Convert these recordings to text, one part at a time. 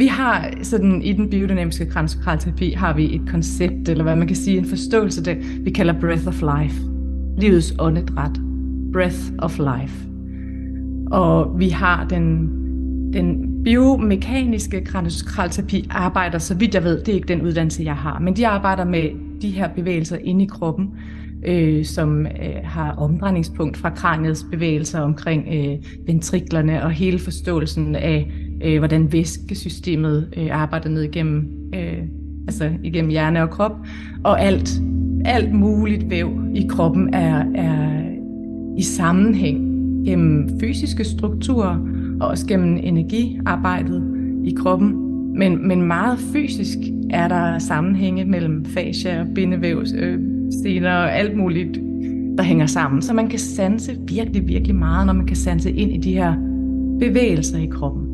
Vi har sådan i den biodynamiske kraniosakralterapi har vi et koncept, eller hvad man kan sige, en forståelse, det vi kalder breath of life. Livets åndedræt. Breath of life. Og vi har den, den biomekaniske kraniosakralterapi arbejder, så vidt jeg ved, det er ikke den uddannelse, jeg har, men de arbejder med de her bevægelser inde i kroppen, øh, som øh, har omdrejningspunkt fra kraniets bevægelser omkring øh, ventriklerne og hele forståelsen af, øh, hvordan væskesystemet øh, arbejder ned igennem, øh, altså igennem hjerne og krop, og alt, alt muligt væv i kroppen er, er i sammenhæng gennem fysiske strukturer, og også gennem energiarbejdet i kroppen. Men, men meget fysisk er der sammenhænge mellem fascia og bindevæv, øh, sener og alt muligt, der hænger sammen. Så man kan sanse virkelig, virkelig meget, når man kan sanse ind i de her bevægelser i kroppen.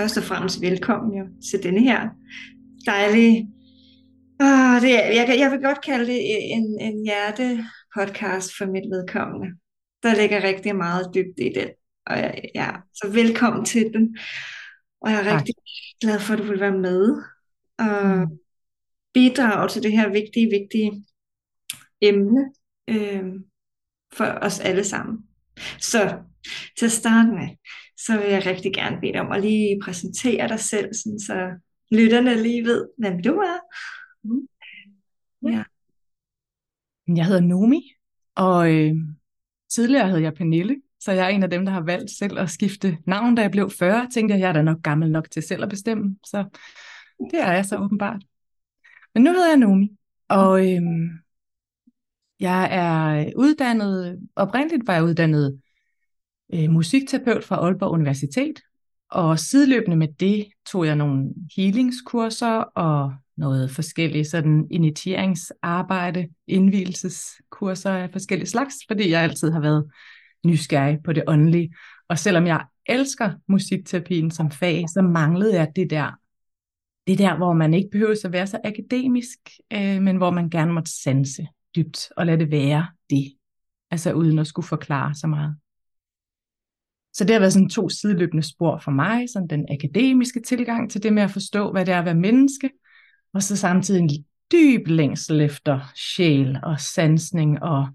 Først og fremmest velkommen jo til denne her dejlige, ah, det, jeg, jeg vil godt kalde det en, en hjerte-podcast for mit vedkommende. Der ligger rigtig meget dybt i det. Og ja, så velkommen til den. Og jeg er tak. rigtig glad for, at du vil være med og mm. bidrage til det her vigtige, vigtige emne øh, for os alle sammen. Så til at starte med, så vil jeg rigtig gerne bede dig om at lige præsentere dig selv, sådan så lytterne lige ved, hvem du er. Mm. Ja. Jeg hedder Nomi, og øh, tidligere hed jeg Pernille, så jeg er en af dem, der har valgt selv at skifte navn, da jeg blev 40. Tænkte jeg, jeg er da nok gammel nok til selv at bestemme, så det er jeg så åbenbart. Men nu hedder jeg Nomi, og øh, jeg er uddannet, oprindeligt var jeg uddannet øh, musikterapeut fra Aalborg Universitet, og sideløbende med det tog jeg nogle healingskurser og noget forskellige sådan initieringsarbejde, indvielseskurser af forskellige slags, fordi jeg altid har været nysgerrig på det åndelige. Og selvom jeg elsker musikterapien som fag, så manglede jeg det der, det der, hvor man ikke behøver at være så akademisk, øh, men hvor man gerne måtte sanse dybt og lade det være det. Altså uden at skulle forklare så meget. Så det har været sådan to sideløbende spor for mig, sådan den akademiske tilgang til det med at forstå, hvad det er at være menneske, og så samtidig en dyb længsel efter sjæl og sansning og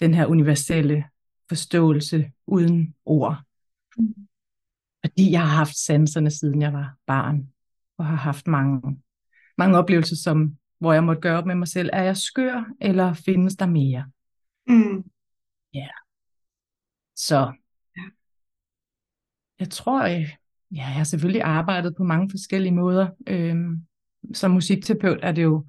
den her universelle forståelse uden ord. Mm. Fordi jeg har haft sanserne siden jeg var barn, og har haft mange, mange oplevelser, som, hvor jeg måtte gøre op med mig selv, er jeg skør, eller findes der mere? Mm. Ja. Yeah. Så jeg tror, jeg, ja, jeg har selvfølgelig arbejdet på mange forskellige måder. Øhm, som musikterapeut er det jo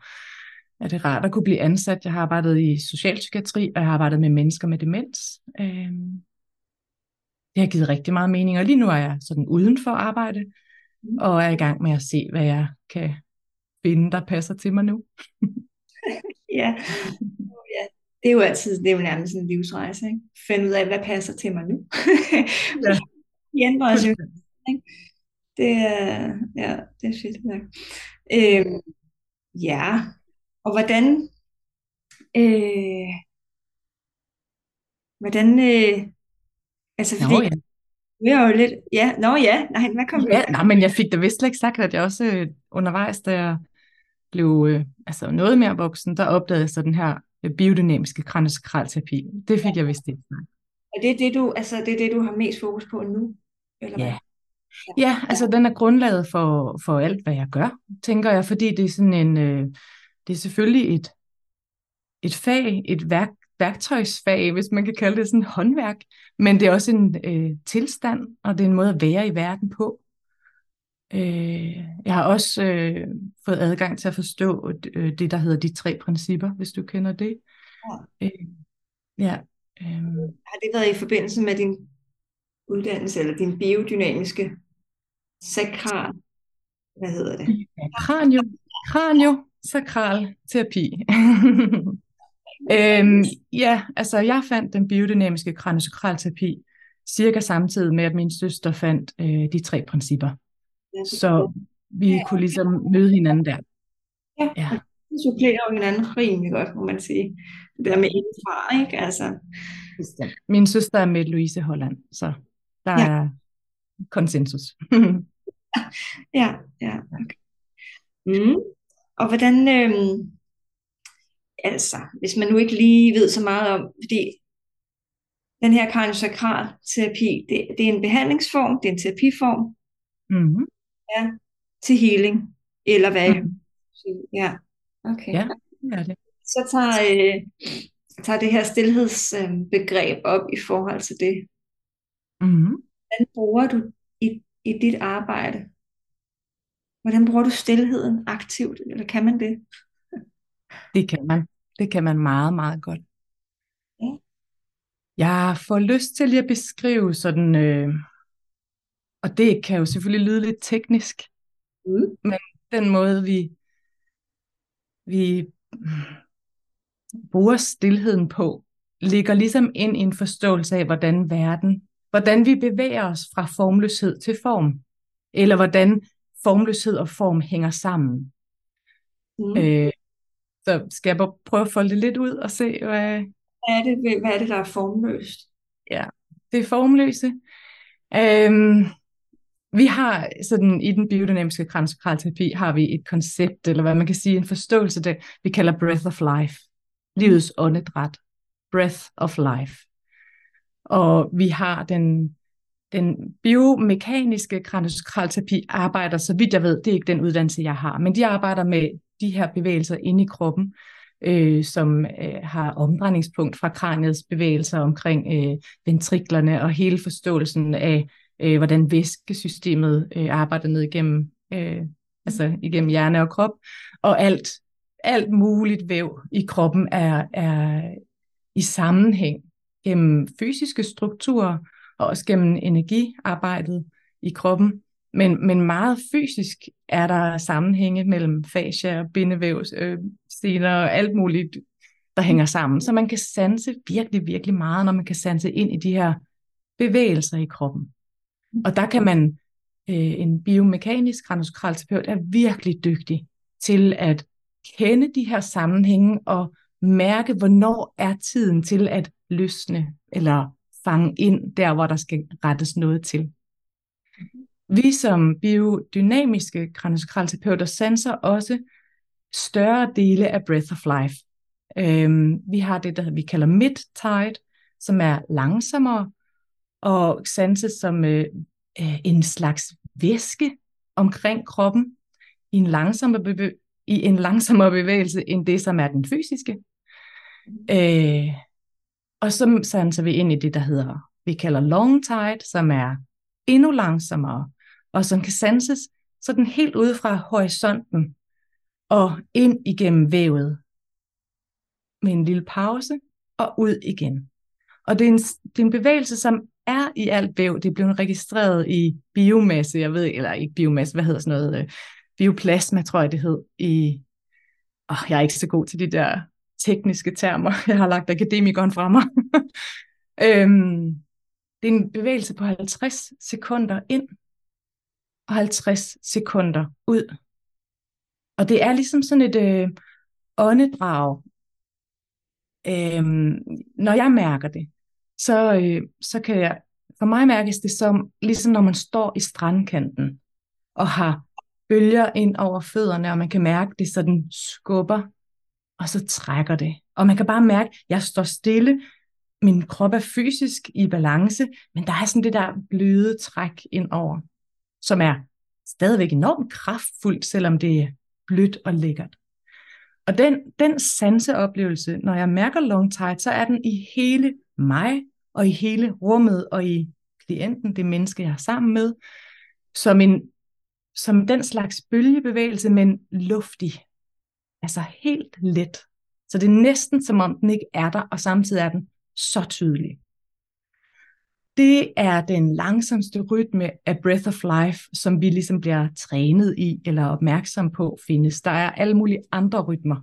er det rart at kunne blive ansat. Jeg har arbejdet i socialpsykiatri, og jeg har arbejdet med mennesker med demens. Øhm, det har givet rigtig meget mening, og lige nu er jeg sådan uden for arbejde, og er i gang med at se, hvad jeg kan finde, der passer til mig nu. ja. ja, det er jo altid, det er jo nærmest en livsrejse, ikke? Finde ud af, hvad passer til mig nu. ja. ændrer os jo. Det er, ja, det er fedt nok. Øh, ja, og hvordan, øh, hvordan, øh, altså fordi, Nå, ja. Vi er jo lidt, ja, nå ja, nej, hvad kom ja, nej, men jeg fik da vist ikke sagt, at jeg også øh, undervejs, da jeg blev øh, altså noget mere voksen, der opdagede jeg så den her øh, biodynamiske kraniosakralterapi. Det fik ja. jeg vist ikke. Og det er det, du, altså, det er det, du har mest fokus på nu? Eller ja. ja, altså den er grundlaget for, for alt, hvad jeg gør, tænker jeg, fordi det er sådan en, øh, det er selvfølgelig et, et fag, et værk, værktøjsfag, hvis man kan kalde det sådan håndværk, men det er også en øh, tilstand, og det er en måde at være i verden på. Øh, jeg har også øh, fået adgang til at forstå øh, det, der hedder de tre principper, hvis du kender det. Ja. Øh, ja øh. Har det været i forbindelse med din uddannelse, eller din biodynamiske sakral, hvad hedder det? Kranio, kranio sakral terapi. øhm, ja, altså jeg fandt den biodynamiske kraniosakral terapi cirka samtidig med, at min søster fandt øh, de tre principper. Ja, så vi Ja. kunne ligesom møde hinanden der. Ja, Ja. de supplerer jo hinanden rimelig godt, må man sige. Det der med indfra, ikke? Altså. Min søster er med Louise Holland, så der Ja. er konsensus. ja, ja. Okay. Mm. Og hvordan, øhm, altså, hvis man nu ikke lige ved så meget om, fordi den her kraniosakral terapi, det, det er en behandlingsform, det er en terapiform mm-hmm. til healing, eller hvad? Mhm. Ja, okay. Ja, det det. Så tager, øh, tager det her stillhedsbegreb op i forhold til det. Mm-hmm. Hvordan bruger du i, i dit arbejde? Hvordan bruger du stillheden aktivt, eller kan man det? Det kan man. Det kan man meget, meget godt. Ja. Jeg får lyst til lige at beskrive sådan, øh, og det kan jo selvfølgelig lyde lidt teknisk, Mm. den måde vi, vi bruger stillheden på, ligger ligesom ind i en forståelse af, hvordan verden, hvordan vi bevæger os fra formløshed til form, eller hvordan formløshed og form hænger sammen. Mm. Øh, så skal jeg bare prøve at folde det lidt ud og se, hvad, Hvad, er det, hvad er det, der er formløst? det formløse. Øhm, vi har sådan i den biodynamiske kraniosakralterapi har vi et koncept, eller hvad man kan sige, en forståelse, det vi kalder breath of life. Livets åndedræt. Breath of life. Og vi har den, den biomekaniske kraniosakralterapi arbejder, så vidt jeg ved, det er ikke den uddannelse, jeg har, men de arbejder med de her bevægelser inde i kroppen, øh, som øh, har omdrejningspunkt fra kraniets bevægelser omkring øh, ventriklerne og hele forståelsen af, øh, hvordan væskesystemet øh, arbejder ned igennem, øh, altså igennem hjerne og krop, og alt, alt muligt væv i kroppen er, er i sammenhæng gennem fysiske strukturer, og også gennem energiarbejdet i kroppen. Men, men meget fysisk er der sammenhænge mellem fascia og bindevæv, øh, sener og alt muligt, der hænger sammen. Så man kan sanse virkelig, virkelig meget, når man kan sanse ind i de her bevægelser i kroppen. Og der kan man, øh, en biomekanisk kraniosakralterapeut er virkelig dygtig til at kende de her sammenhænge og mærke, hvornår er tiden til at løsne eller fange ind der, hvor der skal rettes noget til. Vi som biodynamiske kraniosakralterapeuter sanser også større dele af breath of life. Øhm, vi har det, der vi kalder mid-tide, som er langsommere og sanses som øh, øh, en slags væske omkring kroppen i en langsommere, bevæ- i en langsommere bevægelse end det, som er den fysiske. Øh, og så sanser vi ind i det, der hedder, vi kalder long tide, som er endnu langsommere, og som kan sanses sådan helt ude fra horisonten og ind igennem vævet med en lille pause og ud igen. Og det er en, det er en bevægelse, som er i alt væv. Det er blevet registreret i biomasse, jeg ved, eller ikke biomasse, hvad hedder sådan noget, øh, bioplasma, tror jeg det hed, i, åh, jeg er ikke så god til de der tekniske termer, jeg har lagt akademikeren fra mig. øhm, det er en bevægelse på 50 sekunder ind, og 50 sekunder ud. Og det er ligesom sådan et øh, åndedrag. Øhm, når jeg mærker det, så, øh, så kan jeg, for mig mærkes det som, ligesom når man står i strandkanten, og har bølger ind over fødderne, og man kan mærke det sådan skubber, og så trækker det. Og man kan bare mærke, at jeg står stille, min krop er fysisk i balance, men der er sådan det der bløde træk ind over, som er stadigvæk enormt kraftfuldt, selvom det er blødt og lækkert. Og den, den sanseoplevelse, når jeg mærker long tide, så er den i hele mig, og i hele rummet, og i klienten, det menneske, jeg er sammen med, som, en, som den slags bølgebevægelse, men luftig. Altså helt let. Så det er næsten som om den ikke er der, og samtidig er den så tydelig. Det er den langsomste rytme af Breath of Life, som vi ligesom bliver trænet i eller opmærksom på findes. Der er alle mulige andre rytmer.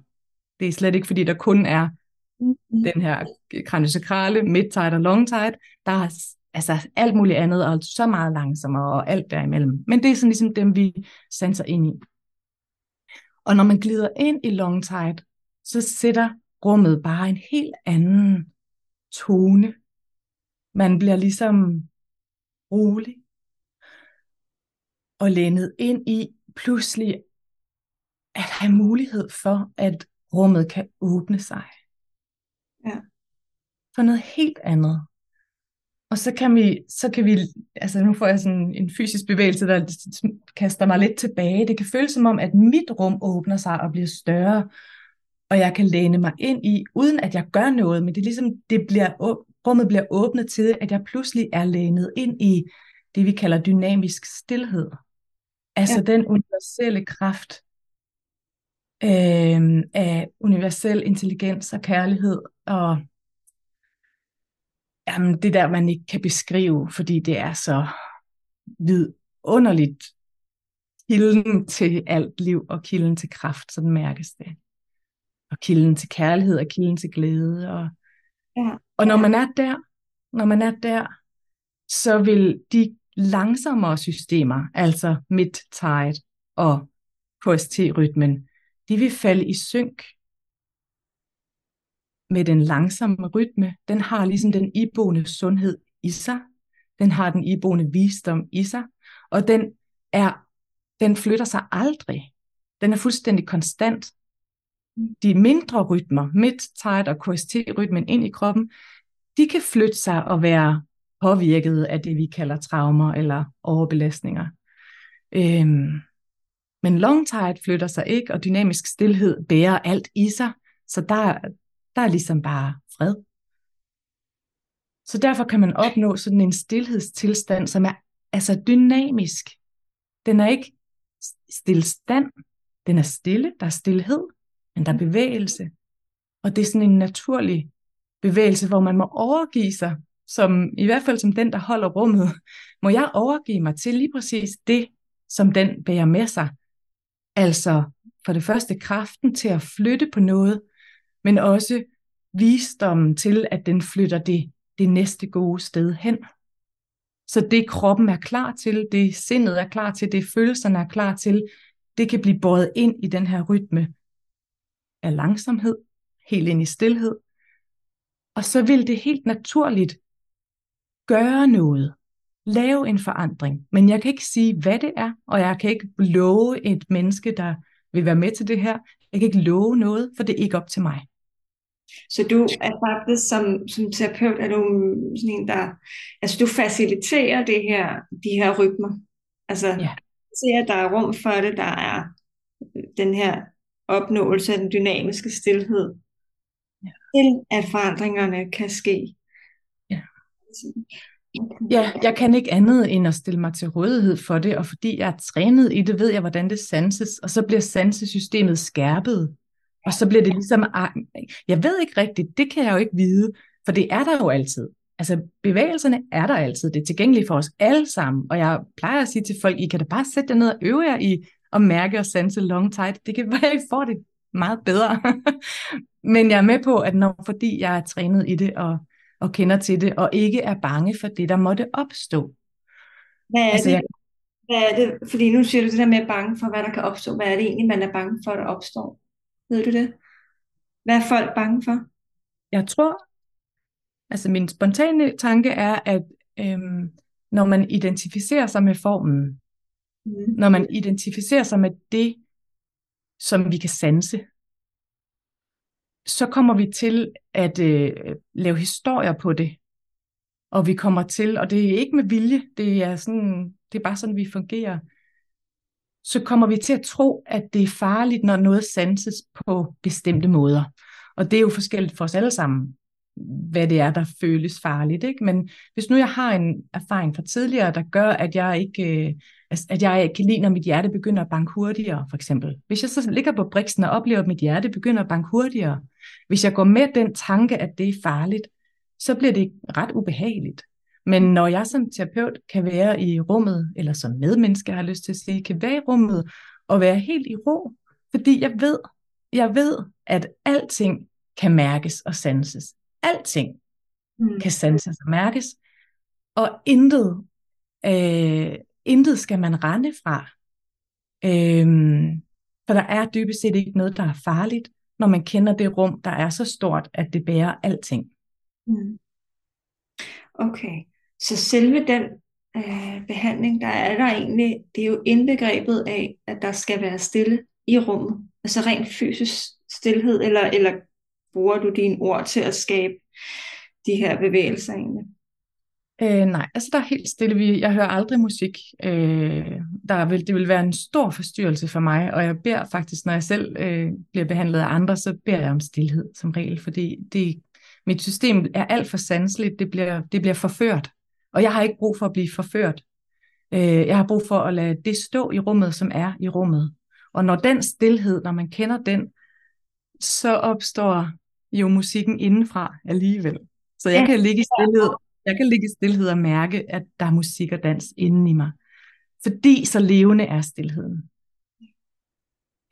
Det er slet ikke fordi, der kun er den her kraniosakrale, mid-tide og long-tide. Der er altså alt muligt andet, og så meget langsommere, og alt derimellem. Men det er sådan ligesom dem, vi sanser ind i. Og når man glider ind i long tide, så sætter rummet bare en helt anden tone. Man bliver ligesom rolig og lænet ind i pludselig at have mulighed for, at rummet kan åbne sig. Ja. For noget helt andet. Og så kan vi, så kan vi, altså nu får jeg sådan en fysisk bevægelse, der kaster mig lidt tilbage. Det kan føles som om, at mit rum åbner sig og bliver større, og jeg kan læne mig ind i, uden at jeg gør noget, men det er ligesom, det bliver, rummet bliver åbnet til, at jeg pludselig er lænet ind i det, vi kalder dynamisk stillhed. Altså ja. den universelle kraft øh, af universel intelligens og kærlighed og jamen, det der, man ikke kan beskrive, fordi det er så vidunderligt kilden til alt liv og kilden til kraft, sådan mærkes det. Og kilden til kærlighed og kilden til glæde. Og, ja. og når man er der, når man er der, så vil de langsommere systemer, altså mid-tide og KST-rytmen, de vil falde i synk med den langsomme rytme. Den har ligesom den iboende sundhed i sig. Den har den iboende visdom i sig. Og den er den flytter sig aldrig. Den er fuldstændig konstant. De mindre rytmer, mid-tight og KST-rytmen ind i kroppen, de kan flytte sig og være påvirket af det, vi kalder traumer eller overbelastninger. Øhm, men long tide flytter sig ikke, og dynamisk stillhed bærer alt i sig, så der, der er ligesom bare fred. Så derfor kan man opnå sådan en stillhedstilstand, som er altså dynamisk. Den er ikke stillstand, den er stille, der er stillhed, men der er bevægelse. Og det er sådan en naturlig bevægelse, hvor man må overgive sig som i hvert fald som den, der holder rummet, må jeg overgive mig til lige præcis det, som den bærer med sig. Altså for det første kraften til at flytte på noget, men også visdommen til, at den flytter det, det næste gode sted hen. Så det kroppen er klar til, det sindet er klar til, det følelserne er klar til, det kan blive båret ind i den her rytme af langsomhed, helt ind i stillhed. Og så vil det helt naturligt gøre noget, lave en forandring, men jeg kan ikke sige, hvad det er, og jeg kan ikke love et menneske, der vil være med til det her. Jeg kan ikke love noget, for det er ikke op til mig. Så du er faktisk som, som terapeut, er du sådan en, der, altså du faciliterer det her, de her rytmer. Altså, ja. ser, at der er rum for det, der er den her opnåelse af den dynamiske stillhed, ja. til at forandringerne kan ske. Ja, jeg kan ikke andet end at stille mig til rådighed for det, og fordi jeg er trænet i det, ved jeg, hvordan det sanses, og så bliver sansesystemet skærpet. Og så bliver det ligesom, jeg ved ikke rigtigt, det kan jeg jo ikke vide, for det er der jo altid. Altså bevægelserne er der altid, det er tilgængeligt for os alle sammen, og jeg plejer at sige til folk, I kan da bare sætte jer ned og øve jer i at mærke og sanse long tight. Det kan være, I får det meget bedre. Men jeg er med på, at når fordi jeg er trænet i det, og og kender til det, og ikke er bange for det, der måtte opstå. Hvad er, altså, det? Jeg... Hvad er det? Fordi nu siger du det der med bange for, hvad der kan opstå. Hvad er det egentlig, man er bange for, der opstår? Ved du det? Hvad er folk bange for? Jeg tror, altså min spontane tanke er, at øhm, når man identificerer sig med formen, mm. når man identificerer sig med det, som vi kan sanse, så kommer vi til at øh, lave historier på det. Og vi kommer til, og det er ikke med vilje, det er, sådan, det er bare sådan, vi fungerer. Så kommer vi til at tro, at det er farligt, når noget sanses på bestemte måder. Og det er jo forskelligt for os alle sammen, hvad det er, der føles farligt. Ikke? Men hvis nu jeg har en erfaring fra tidligere, der gør, at jeg ikke øh, altså, at jeg kan lide, når mit hjerte begynder at banke hurtigere, for eksempel. Hvis jeg så ligger på briksen og oplever, at mit hjerte begynder at banke hurtigere, hvis jeg går med den tanke, at det er farligt, så bliver det ret ubehageligt. Men når jeg som terapeut kan være i rummet, eller som medmenneske har lyst til at sige, kan være i rummet og være helt i ro, fordi jeg ved, jeg ved, at alting kan mærkes og sanses. Alting mm. kan sanses og mærkes. og intet, øh, intet skal man rende fra. Øhm, for der er dybest set ikke noget, der er farligt, når man kender det rum, der er så stort, at det bærer alting. Mm. Okay, så selve den øh, behandling, der er der egentlig, det er jo indbegrebet af, at der skal være stille i rummet. Altså rent fysisk stillhed, eller, eller bruger du dine ord til at skabe de her bevægelser egentlig? Øh, nej, altså der er helt stille. Vi, jeg hører aldrig musik. Øh, der vil, det vil være en stor forstyrrelse for mig, og jeg beder faktisk, når jeg selv øh, bliver behandlet af andre, så beder jeg om stillhed som regel, fordi det, mit system er alt for sanseligt, det bliver, det bliver forført, og jeg har ikke brug for at blive forført. Øh, jeg har brug for at lade det stå i rummet, som er i rummet. Og når den stillhed, når man kender den, så opstår jo musikken indenfra alligevel. Så jeg ja. kan ligge i stillhed jeg kan ligge i stillhed og mærke, at der er musik og dans inden i mig. Fordi så levende er stillheden.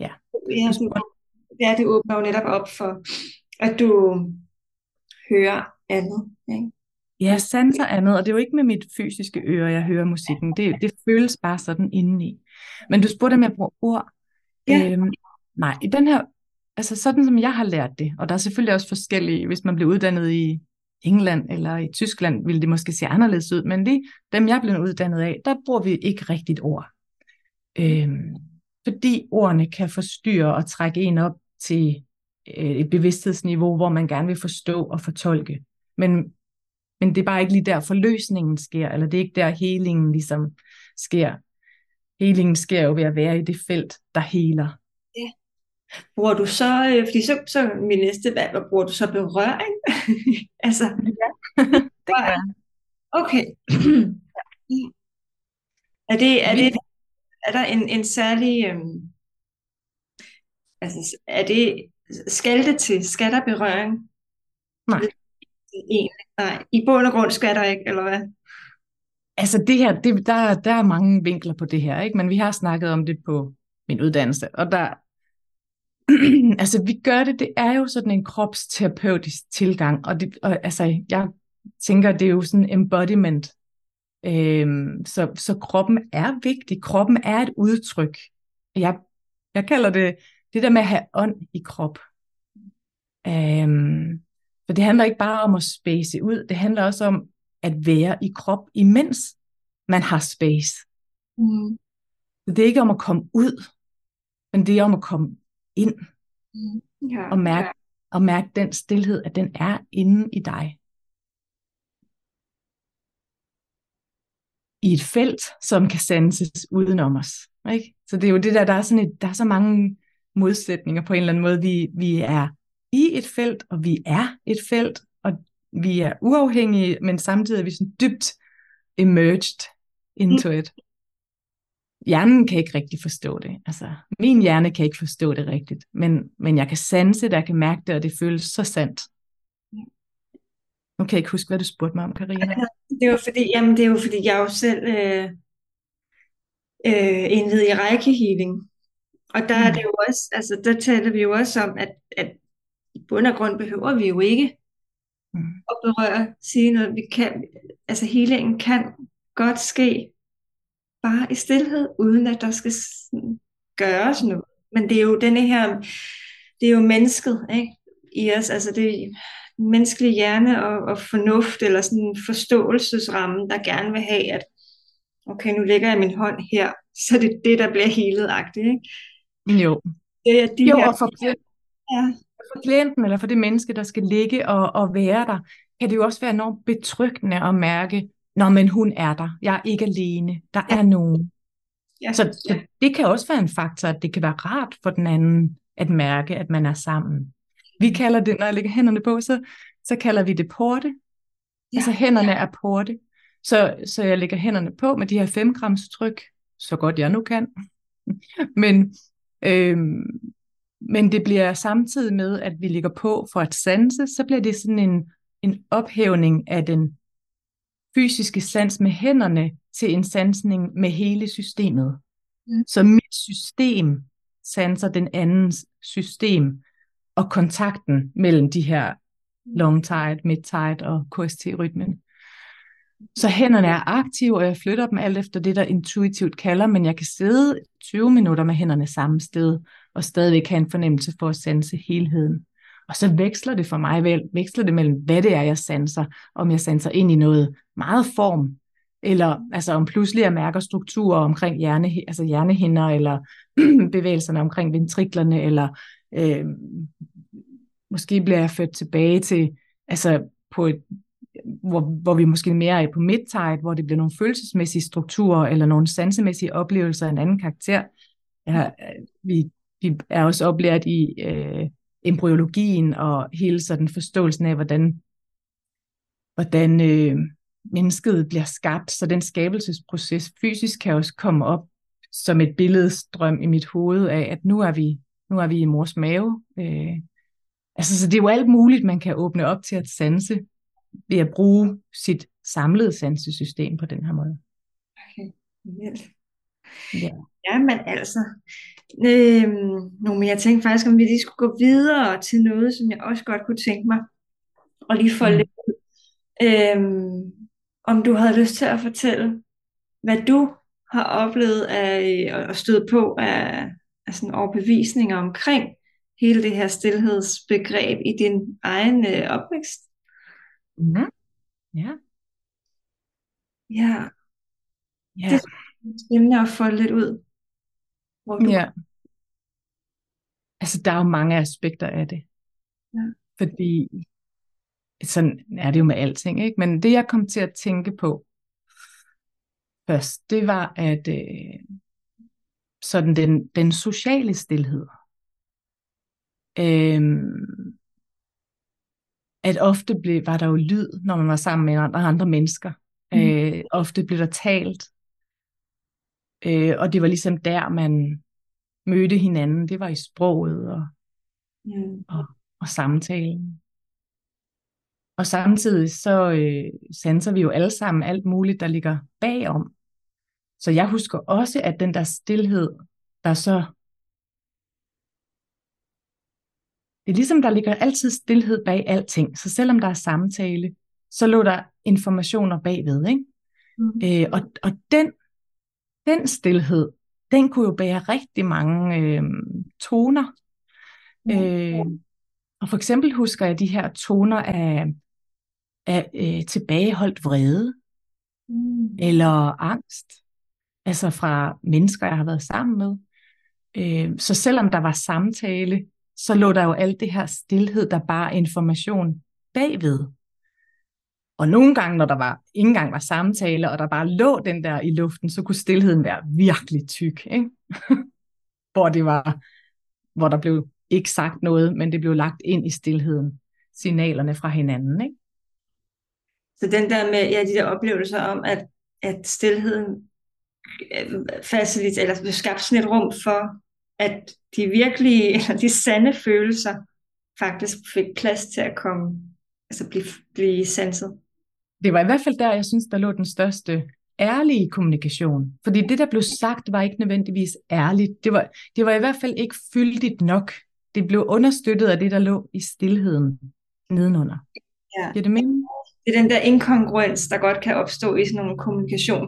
Ja. Ja, det, ja, det åbner jo netop op for, at du hører andet. Ikke? Ja, sanser andet, og det er jo ikke med mit fysiske øre, jeg hører musikken. Det, det føles bare sådan indeni. Men du spurgte, om jeg bruger ord. Ja. Øhm, nej, i den her, altså sådan som jeg har lært det, og der er selvfølgelig også forskellige, hvis man bliver uddannet i England eller i Tyskland ville det måske se anderledes ud, men det, dem jeg blev uddannet af, der bruger vi ikke rigtigt ord. Øhm, fordi ordene kan forstyrre og trække en op til øh, et bevidsthedsniveau, hvor man gerne vil forstå og fortolke. Men, men det er bare ikke lige der forløsningen sker, eller det er ikke der helingen ligesom sker. Helingen sker jo ved at være i det felt, der heler. Ja. Bruger du så, øh, fordi så, så min næste valg, hvad bruger du så berøring? altså, ja, det gør jeg. Okay. er det, er det, er der en, en særlig, øhm, altså, er det, skal det til, skal der berøring? Nej egentlig? nej, i bund og grund skal der ikke, eller hvad? Altså det her, det, der, der er mange vinkler på det her, ikke? men vi har snakket om det på min uddannelse, og der, altså vi gør det, det er jo sådan en kropsterapeutisk tilgang, og, det, og altså jeg tænker, det er jo sådan embodiment. Øhm, så, så kroppen er vigtig, kroppen er et udtryk. Jeg, jeg kalder det det der med at have ånd i krop. Øhm, for det handler ikke bare om at space ud, det handler også om at være i krop, imens man har space. Mm. Det er ikke om at komme ud, men det er om at komme ind. Mm. Ja, og, mærke, ja. og mærke den stillhed, at den er inde i dig. I et felt, som kan sanses udenom os. Ikke? Så det er jo det der, der er, sådan et, der er så mange modsætninger på en eller anden måde. Vi, vi er i et felt, og vi er et felt, og vi er uafhængige, men samtidig er vi sådan dybt emerged into it hjernen kan ikke rigtig forstå det. Altså, min hjerne kan ikke forstå det rigtigt, men, men jeg kan sanse det, jeg kan mærke det, og det føles så sandt. Nu kan jeg ikke huske, hvad du spurgte mig om, Karina. Det var fordi, jamen, det jo fordi, jeg jo selv øh, øh, enhed i Reiki Healing. Og der mm. er det jo også, altså der taler vi jo også om, at, at i bund og grund behøver vi jo ikke mm. at berøre, sige noget. Vi kan, altså healingen kan godt ske bare i stillhed, uden at der skal gøres noget. Men det er jo denne her, det er jo mennesket, ikke? I os, altså det er menneskelig hjerne og, og fornuft, eller sådan en forståelsesramme, der gerne vil have, at okay, nu lægger jeg min hånd her, så det er det, der bliver helet-agtigt, ikke? Jo. Det er de jo, her, og for, ja. For klienten, eller for det menneske, der skal ligge og, og være der, kan det jo også være enormt betryggende at mærke, Nå, men hun er der. Jeg er ikke alene. Der er nogen. Ja. Så, så det kan også være en faktor, at det kan være rart for den anden at mærke, at man er sammen. Vi kalder det, når jeg lægger hænderne på, så, så kalder vi det porte. Ja. Altså hænderne er porte. Så, så jeg lægger hænderne på med de her 5 grams tryk, så godt jeg nu kan. men, øhm, men det bliver samtidig med, at vi ligger på for at sanse, så bliver det sådan en, en ophævning af den fysiske sans med hænderne til en sansning med hele systemet. Mm. Så mit system sanser den andens system, og kontakten mellem de her long tide, mid tide og KST-rytmen. Så hænderne er aktive, og jeg flytter dem alt efter det, der intuitivt kalder, men jeg kan sidde 20 minutter med hænderne samme sted, og stadigvæk have en fornemmelse for at sanse helheden. Og så veksler det for mig, vel, veksler det mellem, hvad det er, jeg sanser, om jeg sanser ind i noget meget form, eller altså om pludselig jeg mærker strukturer omkring hjerne, altså hjernehinder, eller bevægelserne omkring ventriklerne, eller øh, måske bliver jeg ført tilbage til, altså på et, hvor, hvor vi måske mere er på midtide, hvor det bliver nogle følelsesmæssige strukturer, eller nogle sansemæssige oplevelser af en anden karakter. Ja, vi, vi er også oplært i øh, embryologien og hele sådan forståelsen af, hvordan, hvordan øh, mennesket bliver skabt, så den skabelsesproces fysisk kan også komme op som et billedstrøm i mit hoved af, at nu er vi, nu er vi i mors mave. Øh, altså, så det er jo alt muligt, man kan åbne op til at sanse ved at bruge sit samlede sansesystem på den her måde. Okay, Ja. ja, men altså, øh, nu, men jeg tænkte faktisk, om vi lige skulle gå videre til noget, som jeg også godt kunne tænke mig, og lige få mm. lidt ud. Øh, om du havde lyst til at fortælle, hvad du har oplevet af, at støde på af, af sådan overbevisninger omkring hele det her stillhedsbegreb i din egen øh, opvækst. Mm. Ja. Ja. Ja. Det er spændende at få lidt ud. Hvor du... Ja. Altså, der er jo mange aspekter af det. Ja. Fordi sådan er det jo med alting, ikke? Men det, jeg kom til at tænke på først, det var, at øh, sådan den, den sociale stillhed. Øh, at ofte blev, var der jo lyd, når man var sammen med andre, andre mennesker. Mm. Øh, ofte blev der talt. Øh, og det var ligesom der, man mødte hinanden. Det var i sproget og, mm. og, og samtalen. Og samtidig så øh, sanser vi jo alle sammen alt muligt, der ligger bagom. Så jeg husker også, at den der stillhed, der så... Det er ligesom, der ligger altid stillhed bag alting. Så selvom der er samtale, så lå der informationer bagved. Ikke? Mm. Øh, og, og den, den stillhed, den kunne jo bære rigtig mange øh, toner. Mm. Øh, og for eksempel husker jeg de her toner af af øh, tilbageholdt vrede mm. eller angst, altså fra mennesker, jeg har været sammen med. Øh, så selvom der var samtale, så lå der jo alt det her stillhed, der bare information bagved. Og nogle gange, når der var ikke engang var samtale, og der bare lå den der i luften, så kunne stillheden være virkelig tyk. Ikke? hvor det var, hvor der blev ikke sagt noget, men det blev lagt ind i stillheden, signalerne fra hinanden. Ikke? Så den der med ja, de der oplevelser om, at, at stillheden øh, faciliterer, eller skabte sådan et rum for, at de virkelige, eller de sande følelser, faktisk fik plads til at komme, altså blive, blive sanset. Det var i hvert fald der, jeg synes, der lå den største ærlige kommunikation. Fordi det, der blev sagt, var ikke nødvendigvis ærligt. Det var, det var i hvert fald ikke fyldigt nok. Det blev understøttet af det, der lå i stillheden nedenunder. Ja. Giver det mening? det er den der inkongruens, der godt kan opstå i sådan nogle kommunikation.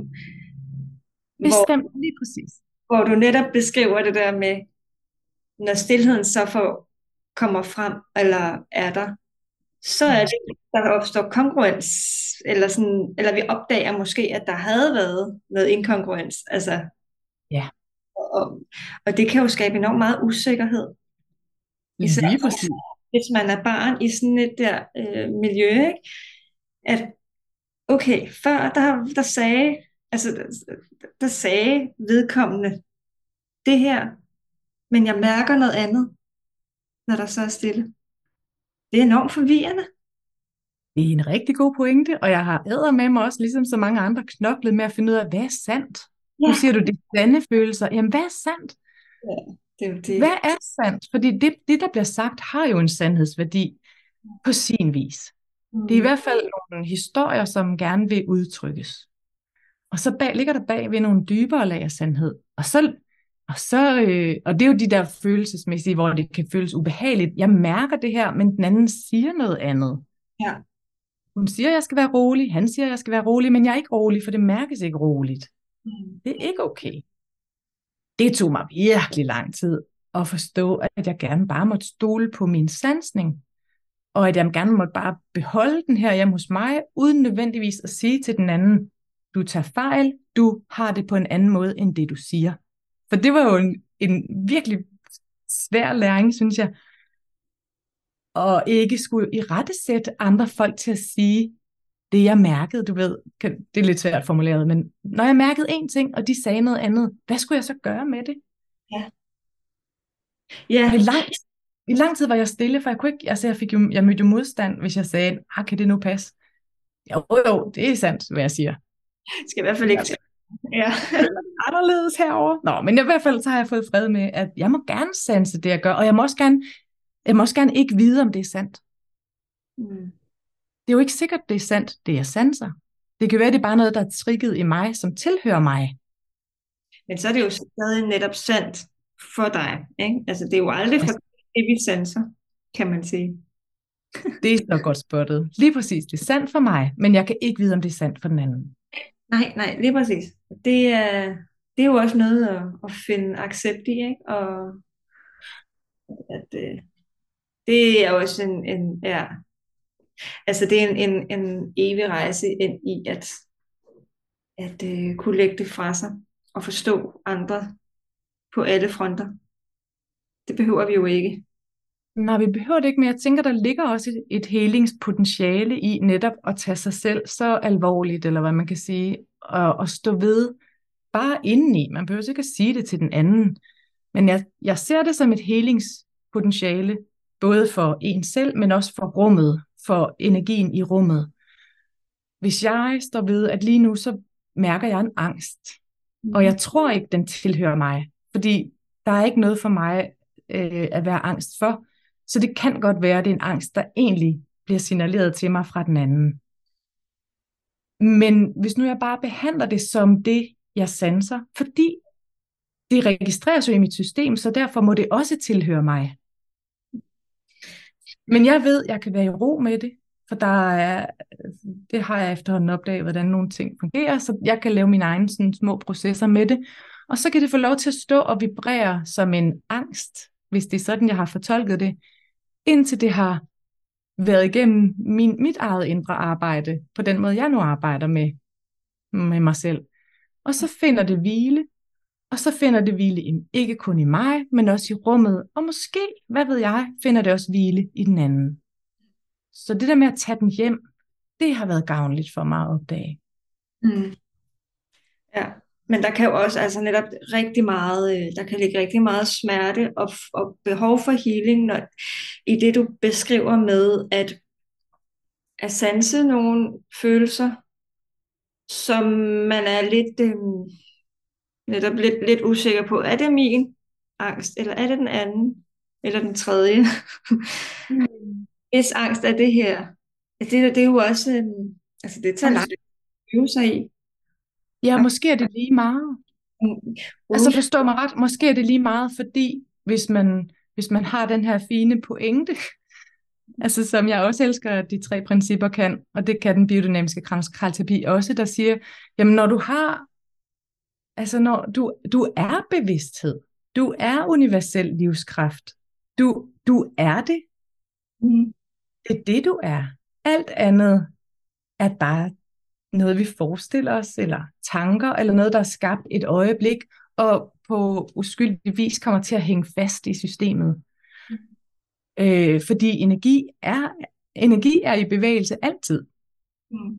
Bestemt, hvor, lige præcis. Hvor du netop beskriver det der med, når stillheden så får, kommer frem, eller er der, så er det, der opstår kongruens, eller, sådan, eller vi opdager måske, at der havde været noget inkongruens. Altså, ja. Og, og det kan jo skabe enormt meget usikkerhed. Især Lige præcis. Hvis man er barn i sådan et der øh, miljø, ikke? at okay, før der, der sagde, altså der, der sagde vedkommende det her, men jeg mærker noget andet, når der så er stille. Det er enormt forvirrende. Det er en rigtig god pointe, og jeg har æder med mig også, ligesom så mange andre, knoklet med at finde ud af, hvad er sandt? Ja. Nu siger du, er sande følelser. Jamen, hvad er sandt? Ja, det er det. Hvad er sandt? Fordi det, det, der bliver sagt, har jo en sandhedsværdi på sin vis. Mm. Det er i hvert fald nogle historier, som gerne vil udtrykkes. Og så bag, ligger der bag ved nogle dybere lag af sandhed. Og så, og, så, øh, og det er jo de der følelsesmæssige, hvor det kan føles ubehageligt. Jeg mærker det her, men den anden siger noget andet. Ja. Hun siger, at jeg skal være rolig, han siger, at jeg skal være rolig, men jeg er ikke rolig, for det mærkes ikke roligt. Mm. Det er ikke okay. Det tog mig virkelig lang tid at forstå, at jeg gerne bare måtte stole på min sansning, og at jeg gerne måtte bare beholde den her hjemme hos mig, uden nødvendigvis at sige til den anden, du tager fejl, du har det på en anden måde, end det du siger. For det var jo en, en virkelig svær læring, synes jeg, og ikke skulle i rette sætte andre folk til at sige det, jeg mærkede, du ved, det er lidt svært formuleret, men når jeg mærkede en ting, og de sagde noget andet, hvad skulle jeg så gøre med det? Ja. Ja. I lang, I lang tid var jeg stille, for jeg kunne ikke, altså jeg, fik jo, jeg mødte jo modstand, hvis jeg sagde, ah, kan det nu passe? Jo, jo, det er sandt, hvad jeg siger. Skal i hvert fald ikke Ja. anderledes herover. Nå, men i hvert fald så har jeg fået fred med, at jeg må gerne sanse det, jeg gør, og jeg må også gerne, jeg må også gerne ikke vide, om det er sandt. Mm. Det er jo ikke sikkert, det er sandt, det jeg sanser. Det kan være, det er bare noget, der er trigget i mig, som tilhører mig. Men så er det jo stadig netop sandt for dig. Ikke? Altså, det er jo aldrig for det, vi sanser, kan man sige. Det er så godt spottet. Lige præcis, det er sandt for mig, men jeg kan ikke vide, om det er sandt for den anden. Nej, nej, lige præcis. Det er, det er jo også noget at, at finde accept i, ikke? Og at, øh, det er også en, en ja, altså det er en, en, en evig rejse ind i at, at øh, kunne lægge det fra sig og forstå andre på alle fronter. Det behøver vi jo ikke. Nej, vi behøver det ikke, men jeg tænker, der ligger også et, et helingspotentiale i netop at tage sig selv så alvorligt, eller hvad man kan sige, og, og stå ved bare indeni. Man behøver ikke at sige det til den anden. Men jeg, jeg ser det som et helingspotentiale, både for en selv, men også for rummet, for energien i rummet. Hvis jeg står ved, at lige nu så mærker jeg en angst, og jeg tror ikke, den tilhører mig, fordi der er ikke noget for mig øh, at være angst for. Så det kan godt være, at det er en angst, der egentlig bliver signaleret til mig fra den anden. Men hvis nu jeg bare behandler det som det, jeg sanser, fordi det registreres jo i mit system, så derfor må det også tilhøre mig. Men jeg ved, jeg kan være i ro med det, for der er, det har jeg efterhånden opdaget, hvordan nogle ting fungerer, så jeg kan lave mine egne sådan, små processer med det. Og så kan det få lov til at stå og vibrere som en angst, hvis det er sådan, jeg har fortolket det, indtil det har været igennem min, mit eget indre arbejde, på den måde, jeg nu arbejder med, med mig selv. Og så finder det hvile, og så finder det hvile i, ikke kun i mig, men også i rummet, og måske, hvad ved jeg, finder det også hvile i den anden. Så det der med at tage den hjem, det har været gavnligt for mig at opdage. Mm. Ja, men der kan jo også altså netop rigtig meget, øh, der kan ligge rigtig meget smerte og, og behov for healing, når, i det du beskriver med at, at sanse nogle følelser, som man er lidt, øh, netop lidt, lidt usikker på, er det min angst, eller er det den anden, eller den tredje? mm. Hvis angst er det her, det, det er jo også, øh, altså det tager langt at øve sig i. Ja, måske er det lige meget. Mm. Altså forstå mig ret, måske er det lige meget, fordi hvis man, hvis man har den her fine pointe, altså som jeg også elsker, at de tre principper kan, og det kan den biodynamiske kralterapi også, der siger, jamen når du har, altså når du, du er bevidsthed, du er universel livskraft, du, du er det, mm. det er det du er. Alt andet er bare noget, vi forestiller os, eller tanker, eller noget, der er skabt et øjeblik, og på uskyldig vis kommer til at hænge fast i systemet. Mm. Øh, fordi energi er, energi er i bevægelse altid. Mm.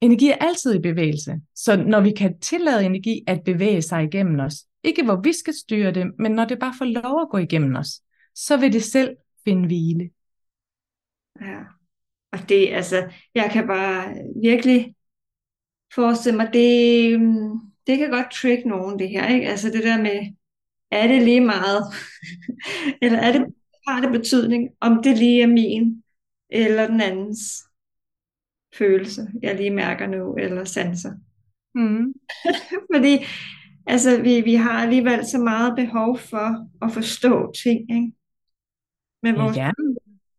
Energi er altid i bevægelse. Så når vi kan tillade energi at bevæge sig igennem os, ikke hvor vi skal styre det, men når det bare får lov at gå igennem os, så vil det selv finde hvile. Ja. Og det, altså, jeg kan bare virkelig forestille mig, det, det kan godt trick nogen, det her, ikke? Altså det der med, er det lige meget? eller er det, har det betydning, om det lige er min, eller den andens følelse, jeg lige mærker nu, eller sanser? Mm. Fordi, altså, vi, vi har alligevel så meget behov for at forstå ting, ikke? Med vores ja.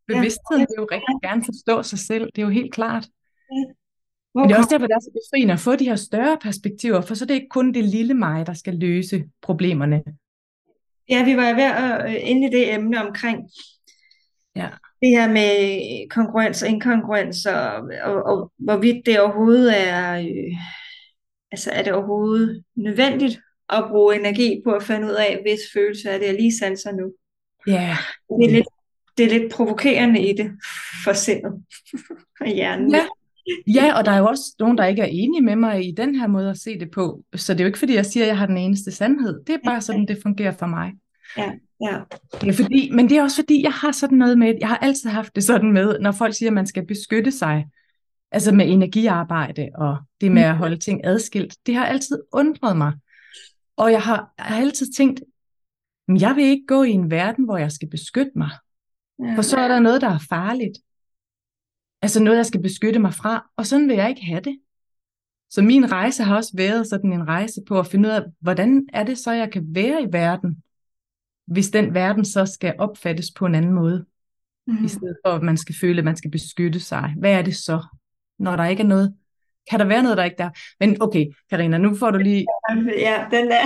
Bevidstheden vil jo rigtig gerne forstå sig selv. Det er jo helt klart. Hvor Men det er også derfor, det er så befriende at få de her større perspektiver, for så er det ikke kun det lille mig, der skal løse problemerne. ja, vi var ved at øh, inde i det emne omkring Ja. det her med kongruens og inkongruens, og, og, og hvorvidt det overhovedet er, øh, altså er det overhovedet nødvendigt at bruge energi på at finde ud af, hvis følelse er det, jeg lige sanser nu. Ja, Det er lidt, det er lidt provokerende i det for sindet og hjernen. Ja. ja, og der er jo også nogen, der ikke er enige med mig i den her måde at se det på. Så det er jo ikke, fordi jeg siger, at jeg har den eneste sandhed. Det er bare sådan, det fungerer for mig. ja, ja. Det er fordi, men det er også fordi, jeg har sådan noget med, jeg har altid haft det sådan med, når folk siger, at man skal beskytte sig, altså med energiarbejde og det med at holde ting adskilt, det har altid undret mig. Og jeg har, jeg har altid tænkt, "Men jeg vil ikke gå i en verden, hvor jeg skal beskytte mig. Ja. For så er der noget, der er farligt. Altså noget, jeg skal beskytte mig fra, og sådan vil jeg ikke have det. Så min rejse har også været sådan en rejse på at finde ud af, hvordan er det så, jeg kan være i verden, hvis den verden så skal opfattes på en anden måde, Mhm. i stedet for at man skal føle, at man skal beskytte sig. Hvad er det så, når der ikke er noget? Kan der være noget, der ikke er der? Men okay, Karina, nu får du lige... Ja, den er,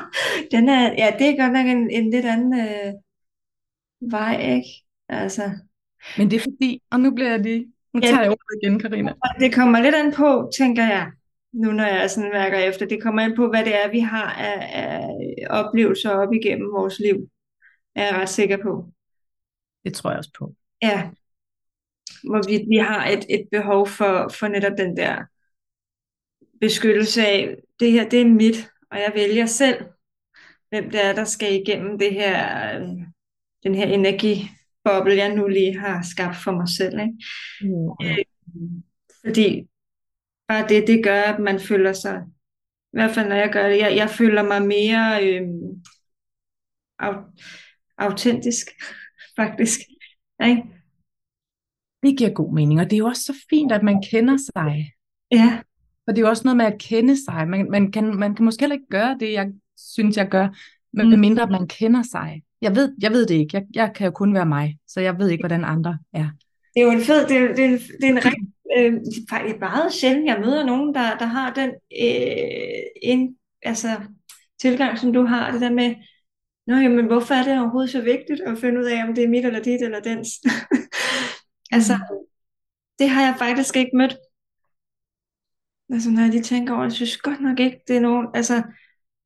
den er, ja, det er godt nok en, en lidt anden øh, vej, ikke? Altså, Men det er fordi, og nu bliver jeg lige... Nu Ja. tager jeg ordet igen, Karina. det kommer lidt an på, tænker jeg, nu når jeg sådan mærker efter, det kommer an på, hvad det er, vi har af, af oplevelser op igennem vores liv, er jeg ret sikker på. Det tror jeg også på. Ja, hvorvidt vi har et, et behov for, for netop den der beskyttelse af, det her, det er mit, og jeg vælger selv, hvem det er, der skal igennem det her, øh, den her energiboble, jeg nu lige har skabt for mig selv. Ikke? Fordi bare det, det gør, at man føler sig, i hvert fald når jeg gør det, jeg, jeg føler mig mere øh, au, autentisk, faktisk. Ikke? Det giver god mening, og det er jo også så fint, at man kender sig. Ja, For det er jo også noget med at kende sig. Man, man, kan, man kan måske heller ikke gøre det, jeg synes, jeg gør, Mm. med mindre man kender sig. Jeg ved, jeg ved det ikke. Jeg, jeg kan jo kun være mig, så jeg ved ikke, hvordan andre er. det er jo en fed, det er, det er, en- det er en rigtig, øh, faktisk meget sjældent, jeg møder nogen, der, der har den øh, en, altså, tilgang, som du har, det der med, Nå, jamen, hvorfor er det overhovedet så vigtigt at finde ud af, om det er mit eller dit eller dens? altså, det har jeg faktisk ikke mødt. Altså, når jeg lige tænker over, det, jeg synes godt nok ikke, det er nogen, altså,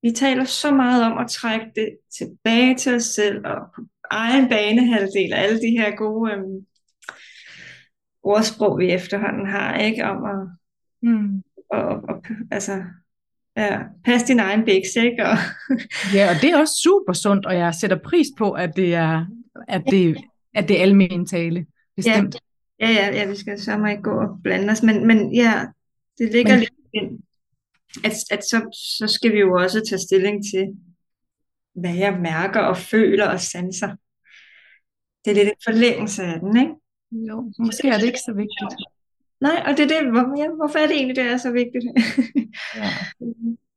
vi taler så meget om at trække det tilbage til os selv, og på egen banehalvdel, og alle de her gode øhm, ordsprog, vi efterhånden har, ikke, om at, Mm. og, og, altså, ja, passe din egen biks, ikke, og, Ja, og det er også super sundt, og jeg sætter pris på, at det er, at det, at det er almen tale. Bestemt. Ja, ja, ja, vi skal så ikke gå og blande os, men, men ja, det ligger Men- lidt ind, at, at så, så skal vi jo også tage stilling til, hvad jeg mærker og føler og sanser. Det er lidt en forlængelse af den, ikke? Jo, måske er det ikke så vigtigt. Nej, og det er det, hvor, ja, hvorfor er det egentlig, det er så vigtigt? Ja.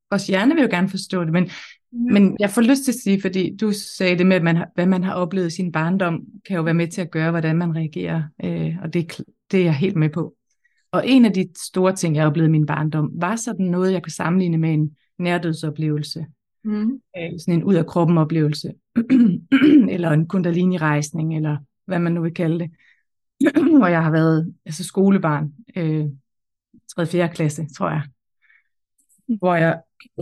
Vores hjerne vil jo gerne forstå det, men, men jeg får lyst til at sige, fordi du sagde det med, at man har, hvad man har oplevet i sin barndom, kan jo være med til at gøre, hvordan man reagerer, øh, og det, det er jeg helt med på. Og en af de store ting, jeg oplevede i min barndom, var sådan noget, jeg kunne sammenligne med en nærdødsoplevelse. Mm. øh, sådan en ud af kroppen oplevelse, eller en kundalini-rejsning, eller hvad man nu vil kalde det, hvor jeg har været altså skolebarn, øh, 3. 4. klasse, tror jeg, hvor jeg,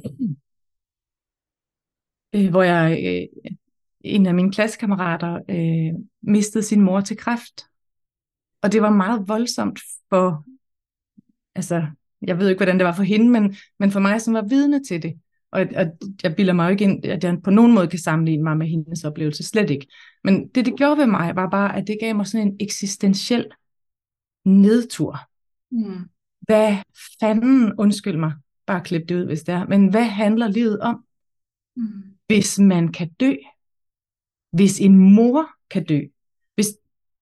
øh, hvor jeg øh, en af mine klassekammerater øh, mistede sin mor til kræft, og det var meget voldsomt for, altså, jeg ved ikke, hvordan det var for hende, men, men for mig, som var vidne til det, og, og jeg bilder mig jo ikke ind, at jeg på nogen måde kan sammenligne mig med hendes oplevelse, slet ikke. Men det, det gjorde ved mig, var bare, at det gav mig sådan en eksistentiel nedtur. Mm. Hvad fanden, undskyld mig, bare klip det ud, hvis det er, men hvad handler livet om, Mm. hvis man kan dø? Hvis en mor kan dø?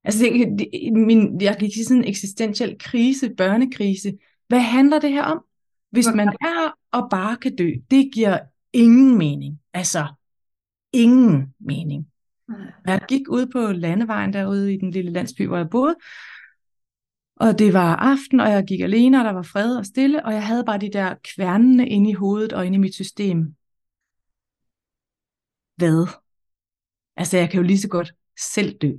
Altså, det, det, min, jeg ikke sige sådan en eksistentiel krise, børnekrise. Hvad handler det her om? Hvis man er og bare kan dø, det giver ingen mening. Altså, ingen mening. Jeg gik ud på landevejen derude i den lille landsby, hvor jeg boede, og det var aften, og jeg gik alene, og der var fred og stille, og jeg havde bare de der kværnene inde i hovedet og inde i mit system. Hvad? Altså, jeg kan jo lige så godt selv dø.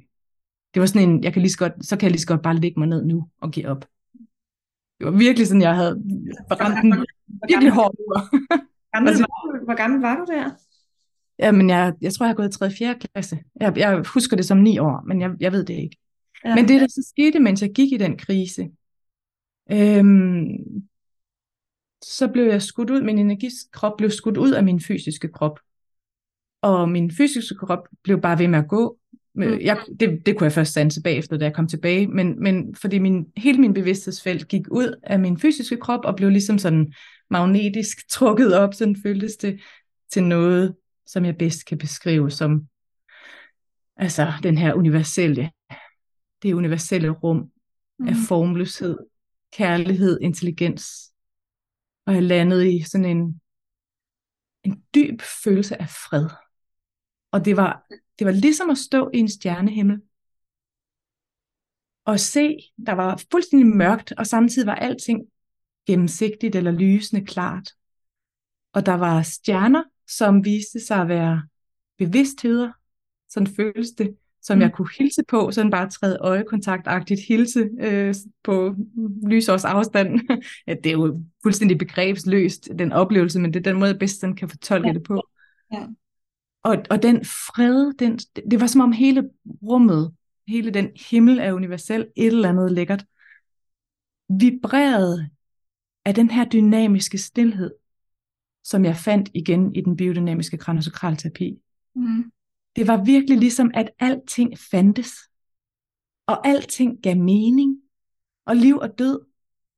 Det var sådan en, jeg kan lige så godt, så kan jeg lige så godt bare lægge mig ned nu og give op. Det var virkelig sådan, jeg havde brændt den virkelig hård gammel var, hvor gammel var du der? Jamen, jeg, jeg tror, jeg har gået i 3. 4. klasse. Jeg, jeg husker det som 9 år, men jeg, jeg ved det ikke. Ja. Men det, der så skete, mens jeg gik i den krise, øhm, så blev jeg skudt ud, min energikrop blev skudt ud af min fysiske krop. Og min fysiske krop blev bare ved med at gå. Mm. Jeg, det, det kunne jeg først sanse bagefter, da jeg kom tilbage, men, men fordi min, hele min bevidsthedsfelt gik ud af min fysiske krop og blev ligesom sådan magnetisk trukket op, sådan føltes det til noget, som jeg bedst kan beskrive som altså den her universelle, det universelle rum mm. af formløshed, kærlighed, intelligens. Og jeg landede i sådan en, en dyb følelse af fred. Og det var, det var ligesom at stå i en stjernehimmel. Og se, der var fuldstændig mørkt, og samtidig var alting gennemsigtigt eller lysende klart. Og der var stjerner, som viste sig at være bevidstheder, sådan føles det, som mm. jeg kunne hilse på, sådan bare træde øjekontaktagtigt hilse øh, på lysårs afstand. ja, det er jo fuldstændig begrebsløst, den oplevelse, men det er den måde, jeg bedst sådan kan fortolke ja. det på. Ja. Og, og den fred, den, det var som om hele rummet, hele den himmel af universel, et eller andet lækkert, vibrerede af den her dynamiske stillhed, som jeg fandt igen i den biodynamiske kranosakralterapi. Mm. Det var virkelig ligesom, at alting fandtes, og alting gav mening, og liv og død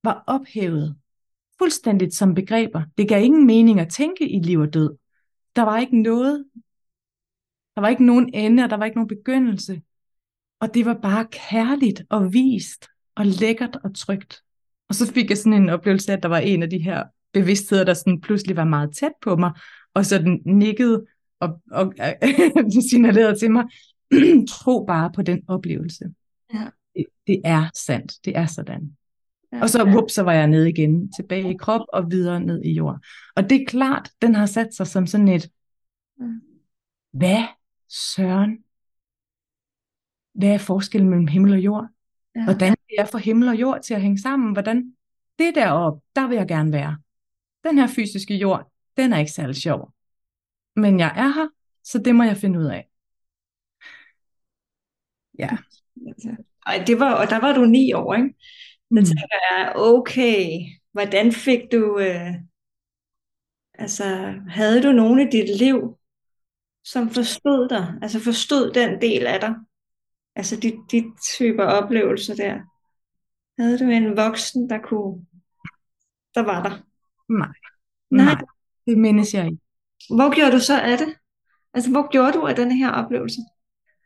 var ophævet fuldstændigt som begreber. Det gav ingen mening at tænke i liv og død. Der var ikke noget, der var ikke nogen ende, og der var ikke nogen begyndelse. Og det var bare kærligt og vist og lækkert og trygt. Og så fik jeg sådan en oplevelse af, at der var en af de her bevidstheder, der sådan pludselig var meget tæt på mig, og så den nikkede og, og signalerede til mig, tro bare på den oplevelse. Ja. Det, det er sandt. Det er sådan. Ja. Og så, whoop, så var jeg nede igen, tilbage i krop og videre ned i jord. Og det er klart, den har sat sig som sådan et, hvad søren? Hvad er forskellen mellem himmel og jord? Ja. Hvordan kan jeg få himmel og jord til at hænge sammen? Hvordan? Det deroppe, der vil jeg gerne være. Den her fysiske jord, den er ikke særlig sjov. Men jeg er her, så det må jeg finde ud af. Ja. Ej, det var, og der var du ni år, ikke? Så mm. tænker jeg, okay, hvordan fik du, øh, altså, havde du nogen i dit liv, som forstod dig, altså forstod den del af dig, altså de, de typer oplevelser der. Havde du en voksen, der kunne, der var der? Nej. Nej, det mindes jeg ikke. Hvor gjorde du så af det? Altså, hvor gjorde du af denne her oplevelse?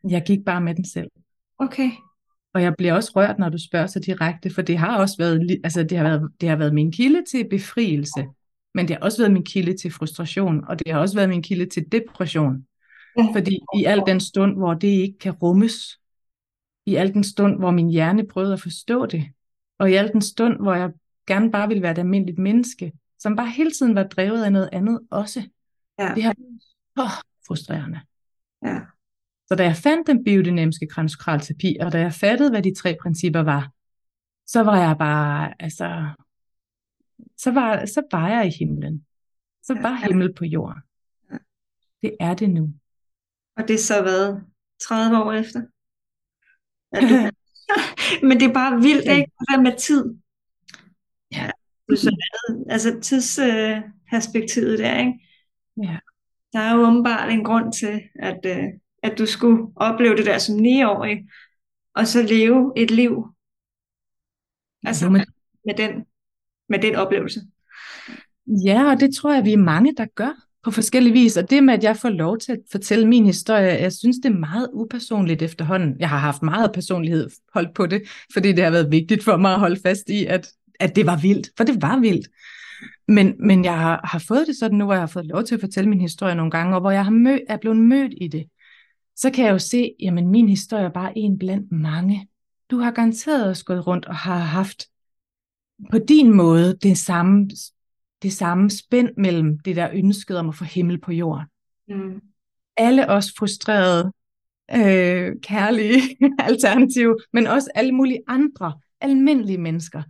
Jeg gik bare med den selv. Okay. Og jeg bliver også rørt, når du spørger så direkte, for det har også været, altså det har været, det har været min kilde til befrielse, men det har også været min kilde til frustration, og det har også været min kilde til depression. Fordi i al den stund, hvor det ikke kan rummes, i al den stund, hvor min hjerne prøvede at forstå det, og i al den stund, hvor jeg gerne bare ville være et almindeligt menneske, som bare hele tiden var drevet af noget andet også. Ja. Det har været frustrerende. Ja. Så da jeg fandt den biodynamiske kransokralterapi, og da jeg fattede, hvad de tre principper var, så var jeg bare, altså, så var, så var jeg i himlen. Så var himmel på jorden. Det er det nu. Og det er så været 30 år efter? Ja. Men det er bare vildt, ikke? Hvad med tid? Ja. Så, altså tidsperspektivet der, ikke? Ja. Der er jo åbenbart en grund til, at, øh, at du skulle opleve det der som 9-årig, og så leve et liv altså med, med, den, med den oplevelse. Ja, og det tror jeg, vi er mange, der gør på forskellige vis. Og det med, at jeg får lov til at fortælle min historie, jeg synes, det er meget upersonligt efterhånden. Jeg har haft meget personlighed holdt på det, fordi det har været vigtigt for mig at holde fast i, at, at det var vildt. For det var vildt. Men, men jeg har, har fået det sådan nu, hvor jeg har fået lov til at fortælle min historie nogle gange, og hvor jeg har mød, er blevet mødt i det. så kan jeg jo se, jamen min historie er bare en blandt mange. Du har garanteret også gået rundt og har haft på din måde det samme, det samme spænd mellem det der ønskede om at få himmel på jorden. Mm. Alle os frustrerede, øh, kærlige alternative, men også alle mulige andre almindelige mennesker.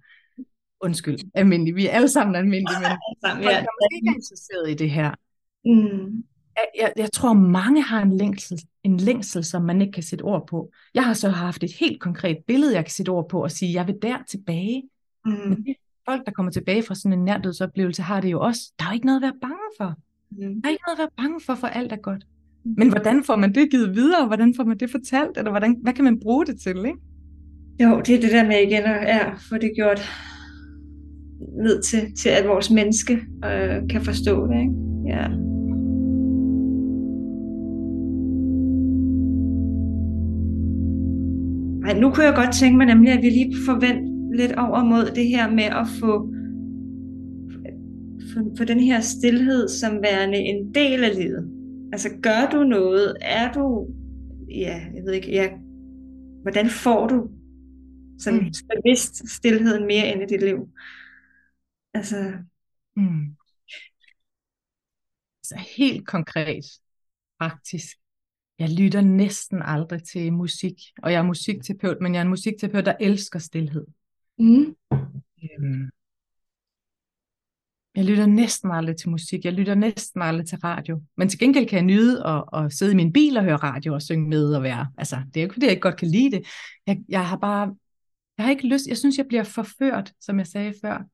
Undskyld, almindelige. Vi er alle sammen almindelige, men folk, der ikke er interesseret i det her. Mm. Jeg, jeg tror, mange har en længsel, en længsel, som man ikke kan sætte ord på. Jeg har så haft et helt konkret billede, jeg kan sætte ord på og sige, jeg vil der tilbage. Mm. Men det, folk, der kommer tilbage fra sådan en nærdødsoplevelse, har det jo også. Der er jo ikke noget at være bange for. Mm. Der er ikke noget at være bange for, for alt er godt. Men hvordan får man det givet videre? Hvordan får man det fortalt? Eller hvordan, hvad kan man bruge det til? Ikke? Jo, det er det der med igen at ja, få det gjort ned til, til at vores menneske øh, kan forstå det. Ikke? Ja. Ej, nu kunne jeg godt tænke mig nemlig, at vi lige forvent lidt over mod det her med at få for, for den her stillhed som værende en del af livet. Altså gør du noget? Er du, ja, jeg ved ikke, ja, hvordan får du sådan mm. bevidst stillheden mere ind i dit liv? Altså, mm. altså helt konkret, praktisk. Jeg lytter næsten aldrig til musik, og jeg er musikterapeut, men jeg er en musikterapeut, der elsker stillhed. Mm. Øhm, jeg lytter næsten aldrig til musik, jeg lytter næsten aldrig til radio. Men til gengæld kan jeg nyde at, at sidde i min bil og høre radio og synge med og være. Altså, det er jo ikke fordi, jeg ikke godt kan lide det. Jeg, jeg har bare, jeg har ikke lyst, jeg synes, jeg bliver forført, som jeg sagde før,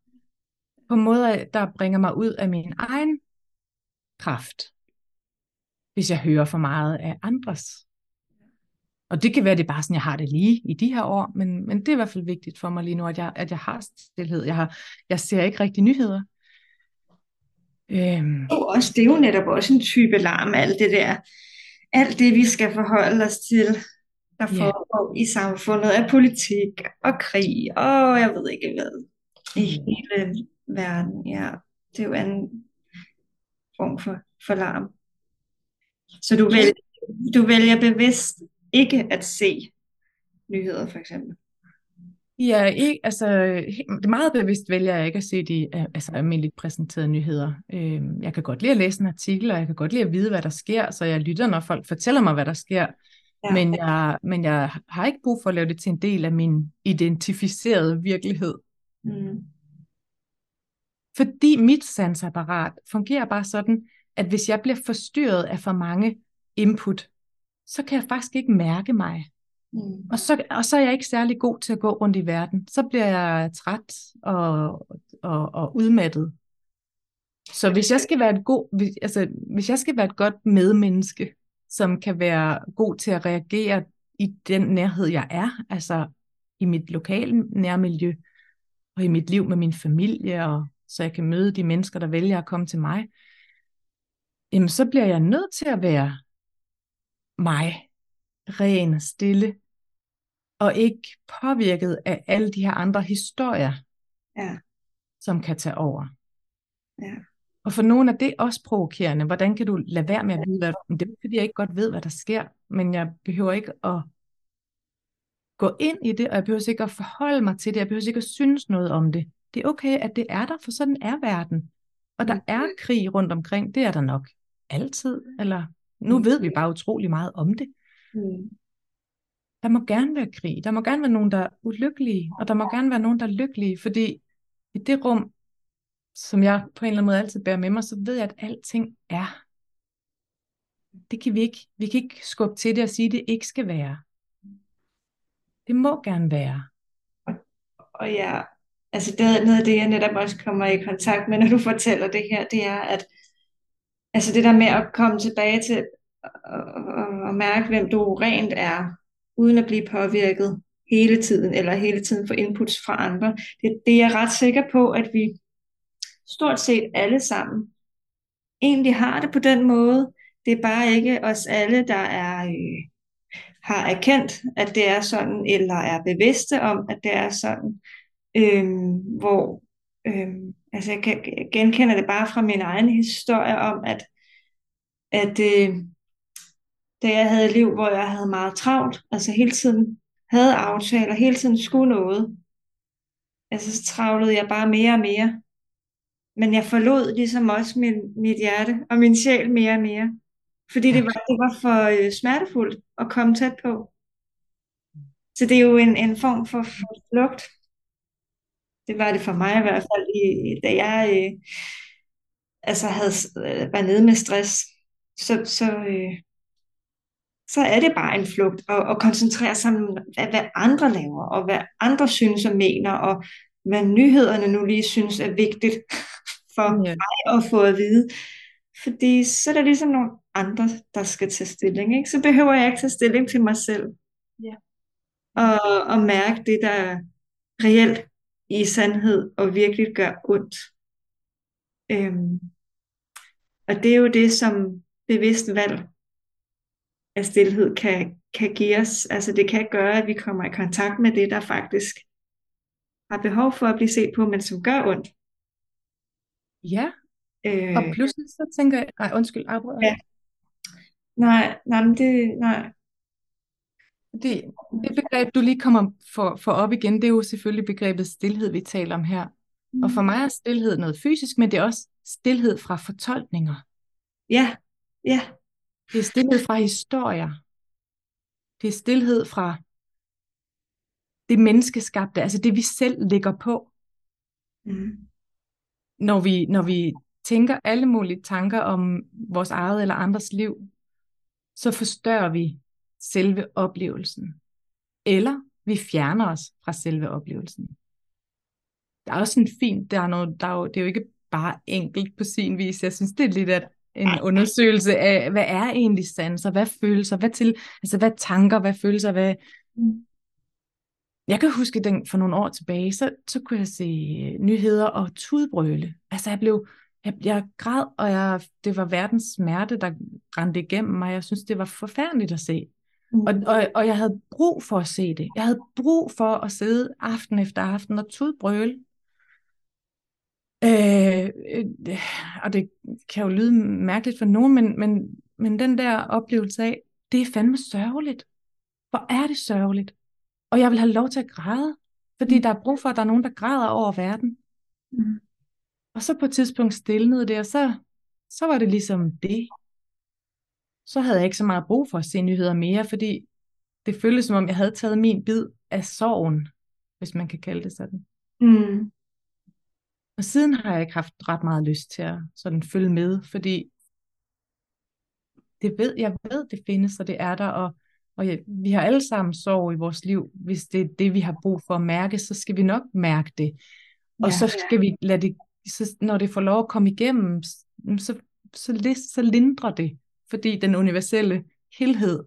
på måder, der bringer mig ud af min egen kraft, hvis jeg hører for meget af andres. Og det kan være, det er bare sådan, jeg har det lige i de her år, men, men det er i hvert fald vigtigt for mig lige nu, at jeg, at jeg har stillhed. Jeg, har, jeg ser ikke rigtig nyheder. Øhm. Og også, det er jo netop også en type larm, alt det der, alt det vi skal forholde os til, der yeah. foregår i samfundet af politik og krig, og jeg ved ikke hvad, i hele verden. Ja, det er jo en form for, for larm. Så du, vælger, du vælger bevidst ikke at se nyheder, for eksempel? Ja, ikke, altså, det meget bevidst vælger jeg ikke at se de altså, almindeligt præsenterede nyheder. Øhm, jeg kan godt lide at læse en artikel, og jeg kan godt lide at vide, hvad der sker, så jeg lytter, når folk fortæller mig, hvad der sker. Ja. Men, jeg, men jeg har ikke brug for at lave det til en del af min identificerede virkelighed. Mm. Fordi mit sansapparat fungerer bare sådan, at hvis jeg bliver forstyrret af for mange input, så kan jeg faktisk ikke mærke mig. Mm. Og, så, og så er jeg ikke særlig god til at gå rundt i verden. Så bliver jeg træt og, og, og udmattet. Så hvis jeg skal være et god, hvis, altså, hvis jeg skal være et godt medmenneske, som kan være god til at reagere i den nærhed, jeg er, altså i mit lokale nærmiljø, og i mit liv med min familie, og så jeg kan møde de mennesker, der vælger at komme til mig, jamen så bliver jeg nødt til at være mig, ren, stille, og ikke påvirket af alle de her andre historier, ja. som kan tage over. Ja. Og for nogle er det også provokerende. Hvordan kan du lade være med at vide, hvad det er, fordi jeg ikke godt ved, hvad der sker, men jeg behøver ikke at gå ind i det, og jeg behøver ikke at forholde mig til det, jeg behøver ikke at synes noget om det. Det er okay, at det er der, for sådan er verden. Og der er krig rundt omkring, det er der nok altid, eller nu ved vi bare utrolig meget om det. Mm. Der må gerne være krig. Der må gerne være nogen, der er ulykkelige. Og der må gerne være nogen, der er lykkelige. Fordi i det rum, som jeg på en eller anden måde altid bærer med mig, så ved jeg, at alting er. Det kan vi ikke. Vi kan ikke skubbe til det og sige, at det ikke skal være. Det må gerne være. Og, og ja, altså det er noget af det, jeg netop også kommer i kontakt med, når du fortæller det her, det er, at altså det der med at komme tilbage til at mærke, hvem du rent er, uden at blive påvirket hele tiden, eller hele tiden få inputs fra andre. Det, det er jeg ret sikker på, at vi stort set alle sammen egentlig har det på den måde. Det er bare ikke os alle, der er, øh, har erkendt, at det er sådan, eller er bevidste om, at det er sådan, øh, hvor øh, altså jeg kan genkende det bare fra min egen historie om, at, at øh, da jeg havde et liv, hvor jeg havde meget travlt, altså hele tiden havde aftaler, hele tiden skulle noget. Altså så travlede jeg bare mere og mere. Men jeg forlod ligesom også min, mit hjerte og min sjæl mere og mere. Fordi det var, det var for øh, smertefuldt at komme tæt på. Så det er jo en, en form for, for flugt. Det var det for mig i hvert fald, i, da jeg øh, altså havde øh, været nede med stress. Så, så, øh, så er det bare en flugt at, at koncentrere sig om, hvad, hvad andre laver, og hvad andre synes og mener, og hvad nyhederne nu lige synes er vigtigt for Ja. mig at få at vide. Fordi så er der ligesom nogle andre, der skal tage stilling. Ikke? Så behøver jeg ikke tage stilling til mig selv. Ja. Og, og mærke det, der er reelt i sandhed og virkelig gør ondt. Øhm, og det er jo det, som bevidst valg af stillhed kan, kan give os. Altså det kan gøre, at vi kommer i kontakt med det, der faktisk har behov for at blive set på, men som gør ondt. Ja, Øh, og pludselig så tænker jeg, nej undskyld, afbryder Ja. nej, nej, men det, nej. Det, det begreb, du lige kommer for, for op igen, det er jo selvfølgelig begrebet stillhed, vi taler om her. Og for mig er stillhed noget fysisk, men det er også stillhed fra fortolkninger. Ja, ja, Det er stillhed fra historier. Det er stillhed fra det menneskeskabte, altså det vi selv lægger på. mm. Når vi, når vi tænker alle mulige tanker om vores eget eller andres liv, så forstørrer vi selve oplevelsen. Eller vi fjerner os fra selve oplevelsen. Der er også en fint, der er noget, der er jo, det er jo ikke bare enkelt på sin vis. Jeg synes, det er lidt af en undersøgelse af, hvad er egentlig sanser, hvad følelser, hvad til, altså hvad tanker, hvad følelser, hvad... Mm. Jeg kan huske den for nogle år tilbage, så, så kunne jeg se nyheder og tudbrøle. Altså jeg blev, jeg, jeg græd, og jeg, det var verdens smerte, der rendte igennem mig. Jeg synes, det var forfærdeligt at se. Mm. Og, og, og jeg havde brug for at se det. Jeg havde brug for at sidde aften efter aften og tudbrøle. Øh, øh, og det kan jo lyde mærkeligt for nogen, men, men, men den der oplevelse af, det er fandme sørgeligt. Hvor er det sørgeligt? Og jeg vil have lov til at græde, fordi der er brug for, at der er nogen, der græder over verden. Mm. Og så på et tidspunkt stillede det, og så, så var det ligesom det. Så havde jeg ikke så meget brug for at se nyheder mere, fordi det føltes som om, jeg havde taget min bid af sorgen, hvis man kan kalde det sådan. Mm. Og siden har jeg ikke haft ret meget lyst til at sådan følge med, fordi det ved, jeg ved, det findes, og det er der, og, og jeg, vi har alle sammen sorg i vores liv. Hvis det er det, vi har brug for at mærke, så skal vi nok mærke det. Og Ja. så skal vi lade det, så, når det får lov at komme igennem, så, så, lis- så lindrer det, fordi den universelle helhed,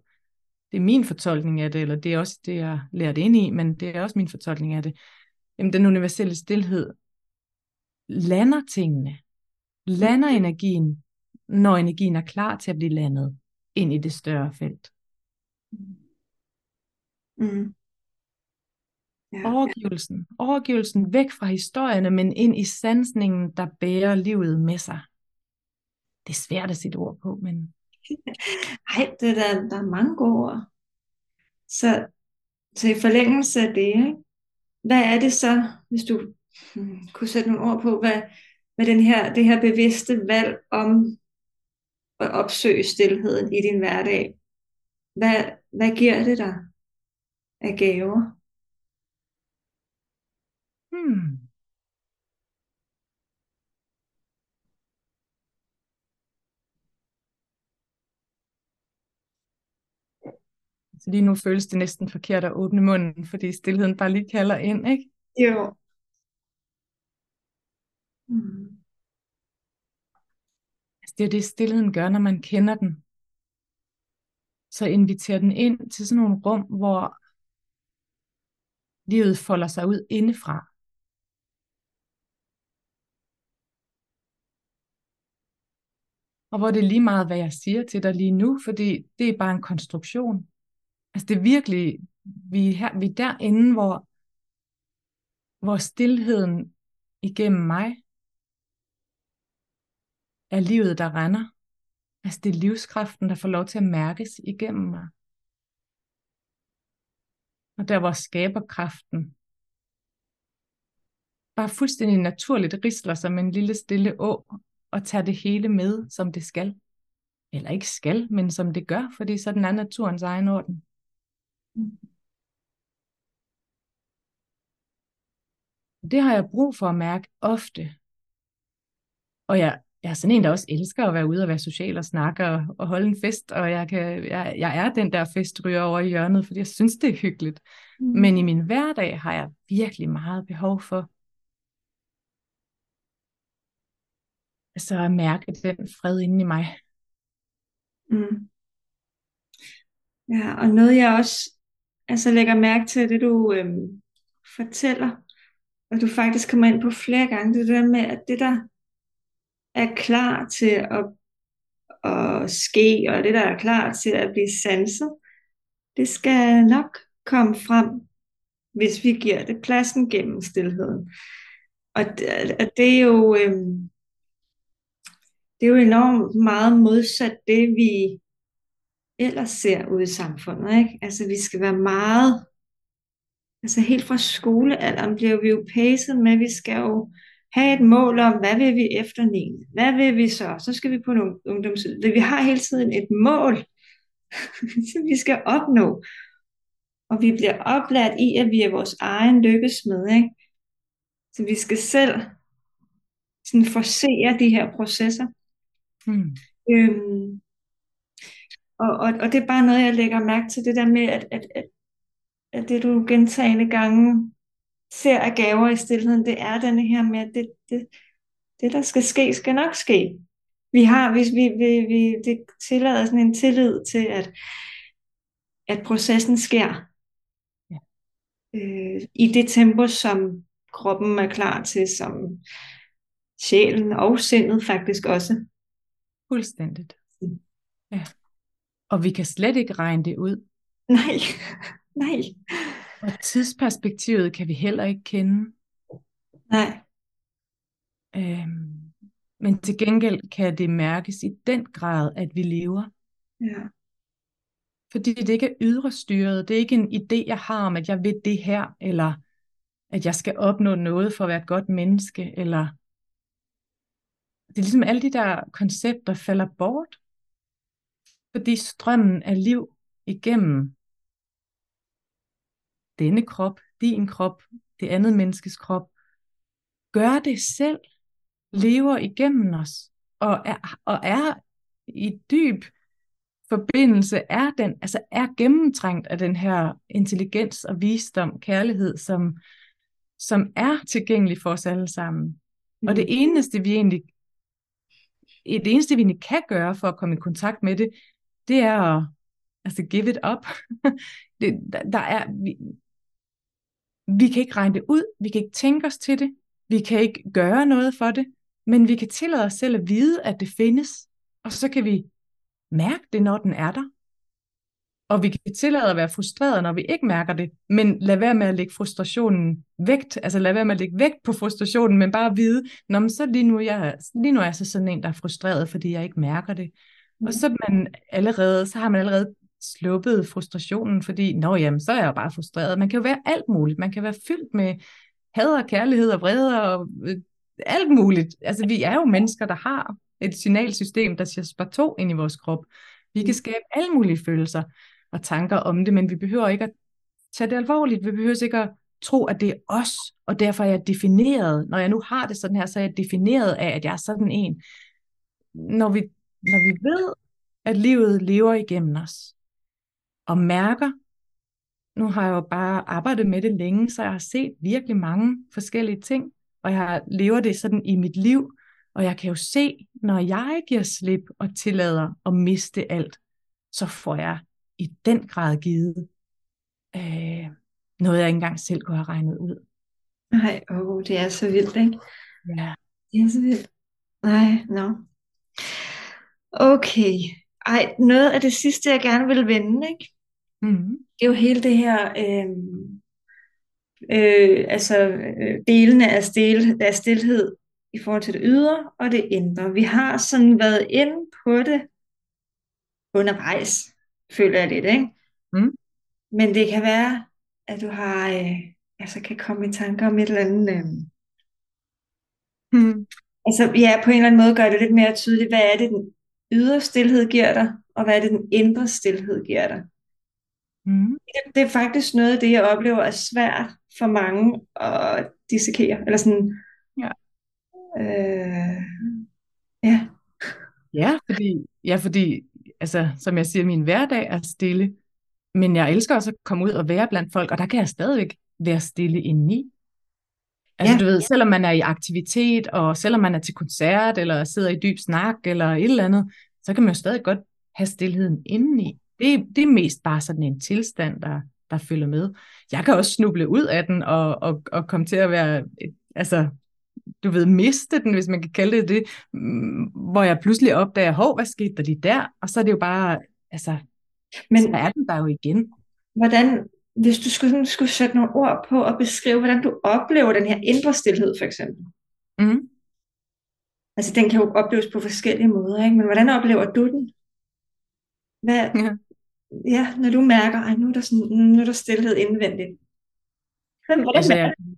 det er min fortolkning af det, eller det er også det, jeg lærte ind i, men det er også min fortolkning af det. Jamen, den universelle stillhed lander tingene, lander energien, når energien er klar til at blive landet ind i det større felt. Mm. Ja. Overgivelsen, overgivelsen væk fra historierne, men ind i sansningen, der bærer livet med sig. Det er svært at sætte ord på, men Ej, det er der, der er mange gode ord. Så, så i forlængelse af det, ikke? hvad er det så, hvis du hmm, kunne sætte nogle ord på, hvad, hvad den her, det her bevidste valg om at opsøge stillheden i din hverdag, hvad, hvad giver det dig af gaver? hmm, lige nu føles det næsten forkert at åbne munden, fordi stillheden bare lige kalder ind, ikke? Jo. Mm. Altså, det er det, stillheden gør, når man kender den. Så inviterer den ind til sådan nogle rum, hvor livet folder sig ud indefra. Og hvor det er lige meget, hvad jeg siger til dig lige nu, fordi det er bare en konstruktion. Altså det er virkelig, vi er, her, vi er derinde, hvor, hvor stillheden igennem mig er livet, der render. Altså det er livskraften, der får lov til at mærkes igennem mig. Og der hvor skaberkraften bare fuldstændig naturligt risler som en lille stille å og tager det hele med, som det skal. Eller ikke skal, men som det gør, fordi sådan er naturens egen orden. Det har jeg brug for at mærke ofte. Og jeg, jeg er sådan en, der også elsker at være ude og være social og snakke og, og holde en fest, og jeg, kan, jeg, jeg er den der festryger over i hjørnet, fordi jeg synes, det er hyggeligt. Mm. Men i min hverdag har jeg virkelig meget behov for altså at mærke den fred inde i mig. Mm. Ja, og noget jeg også altså lægger mærke til, det du øhm, fortæller, og du faktisk kommer ind på flere gange, det der med, at det der er klar til at, at ske, og det der er klar til at blive sanset, det skal nok komme frem, hvis vi giver det pladsen gennem stillheden. Og det, og det er jo øhm, det er jo enormt meget modsat det, vi ellers ser ude i samfundet. Ikke? Altså vi skal være meget, altså helt fra skolealderen bliver vi jo pacet med, vi skal jo have et mål om, hvad vil vi efter 9. Hvad vil vi så? Så skal vi på nogle ungdoms... Vi har hele tiden et mål, som vi skal opnå. Og vi bliver oplært i, at vi er vores egen lykkesmed. Ikke? Så vi skal selv sådan forsere de her processer. Mm. Øhm, og, og, og det er bare noget, jeg lægger mærke til, det der med, at, at, at, at det du gentagende gange ser af gaver i stillheden, det er denne her med, at det, det, det der skal ske, skal nok ske. Vi har, hvis vi, vi, vi det tillader sådan en tillid til, at, at processen sker ja. øh, i det tempo, som kroppen er klar til, som sjælen og sindet faktisk også. Fuldstændigt. Og vi kan slet ikke regne det ud. Nej, nej. Og tidsperspektivet kan vi heller ikke kende. Nej. Øhm, men til gengæld kan det mærkes i den grad, at vi lever. Ja. Fordi det ikke er ydre styret. Det er ikke en idé, jeg har om, at jeg vil det her, eller at jeg skal opnå noget for at være et godt menneske, eller det er ligesom alle de der koncepter falder bort, fordi strømmen af liv igennem denne krop, din krop, det andet menneskes krop, gør det selv, lever igennem os, og er, og er i dyb forbindelse, er, den, altså er gennemtrængt af den her intelligens og visdom, kærlighed, som, som er tilgængelig for os alle sammen. Og det mm. eneste, vi egentlig det eneste, vi kan gøre for at komme i kontakt med det, det er at altså give it up. det, der, der er, vi, vi kan ikke regne det ud, vi kan ikke tænke os til det, vi kan ikke gøre noget for det, men vi kan tillade os selv at vide, at det findes, og så kan vi mærke det, når den er der. Og vi kan tillade at være frustreret, når vi ikke mærker det, men lad være med at lægge frustrationen vægt, altså lad være med at lægge vægt på frustrationen, men bare vide, når så lige nu, jeg, lige nu er jeg så sådan en, der er frustreret, fordi jeg ikke mærker det. Og så, man allerede, så har man allerede sluppet frustrationen, fordi, nå jamen, så er jeg jo bare frustreret. Man kan jo være alt muligt. Man kan være fyldt med had og kærlighed og vrede og øh, alt muligt. Altså, vi er jo mennesker, der har et signalsystem, der siger spar to ind i vores krop. Vi kan skabe alle mulige følelser og tanker om det, men vi behøver ikke at tage det alvorligt. Vi behøver ikke at tro, at det er os, og derfor er jeg defineret. Når jeg nu har det sådan her, så er jeg defineret af, at jeg er sådan en. Når vi, når vi ved, at livet lever igennem os, og mærker, nu har jeg jo bare arbejdet med det længe, så jeg har set virkelig mange forskellige ting, og jeg lever det sådan i mit liv, og jeg kan jo se, når jeg giver slip og tillader at miste alt, så får jeg i den grad givet øh, noget, jeg ikke engang selv kunne have regnet ud. Nej, oh, det er så vildt, ikke? Ja. Det er så vildt. Nej, no. Okay. Ej, noget af det sidste, jeg gerne vil vende, ikke? Mm-hmm. Det er jo hele det her, øh, øh, altså øh, delene af, stil, af stillhed i forhold til det ydre og det indre. Vi har sådan været inde på det undervejs, føler jeg lidt, ikke? Mm. Men det kan være, at du har, øh, altså kan komme i tanker om et eller andet, øh, Mm. altså ja, på en eller anden måde gør det lidt mere tydeligt, hvad er det, den ydre stillhed giver dig, og hvad er det, den indre stillhed giver dig. Mm. Det, det er faktisk noget af det, jeg oplever er svært for mange at dissekere, eller sådan, Ja. øh, ja, Ja, fordi, ja, fordi altså, som jeg siger, min hverdag er stille, men jeg elsker også at komme ud og være blandt folk, og der kan jeg stadigvæk være stille indeni. Altså Ja. du ved, selvom man er i aktivitet, og selvom man er til koncert, eller sidder i dyb snak, eller et eller andet, så kan man jo stadig godt have stillheden indeni. Det, det er mest bare sådan en tilstand, der, der følger med. Jeg kan også snuble ud af den, og, og, og komme til at være, altså du ved, miste den, hvis man kan kalde det det, mm, hvor jeg pludselig opdager, hov, hvad skete der lige der? Og så er det jo bare, altså, men så er den der jo igen. hvordan, hvis du skulle, skulle sætte nogle ord på og beskrive, hvordan du oplever den her indre stillhed, for eksempel. Mm. Altså, den kan jo opleves på forskellige måder, ikke? Men hvordan oplever du den? Hvad, Ja. ja, når du mærker, at nu er der, sådan, nu er der stillhed indvendigt. Hvem, hvordan Altså, mærker du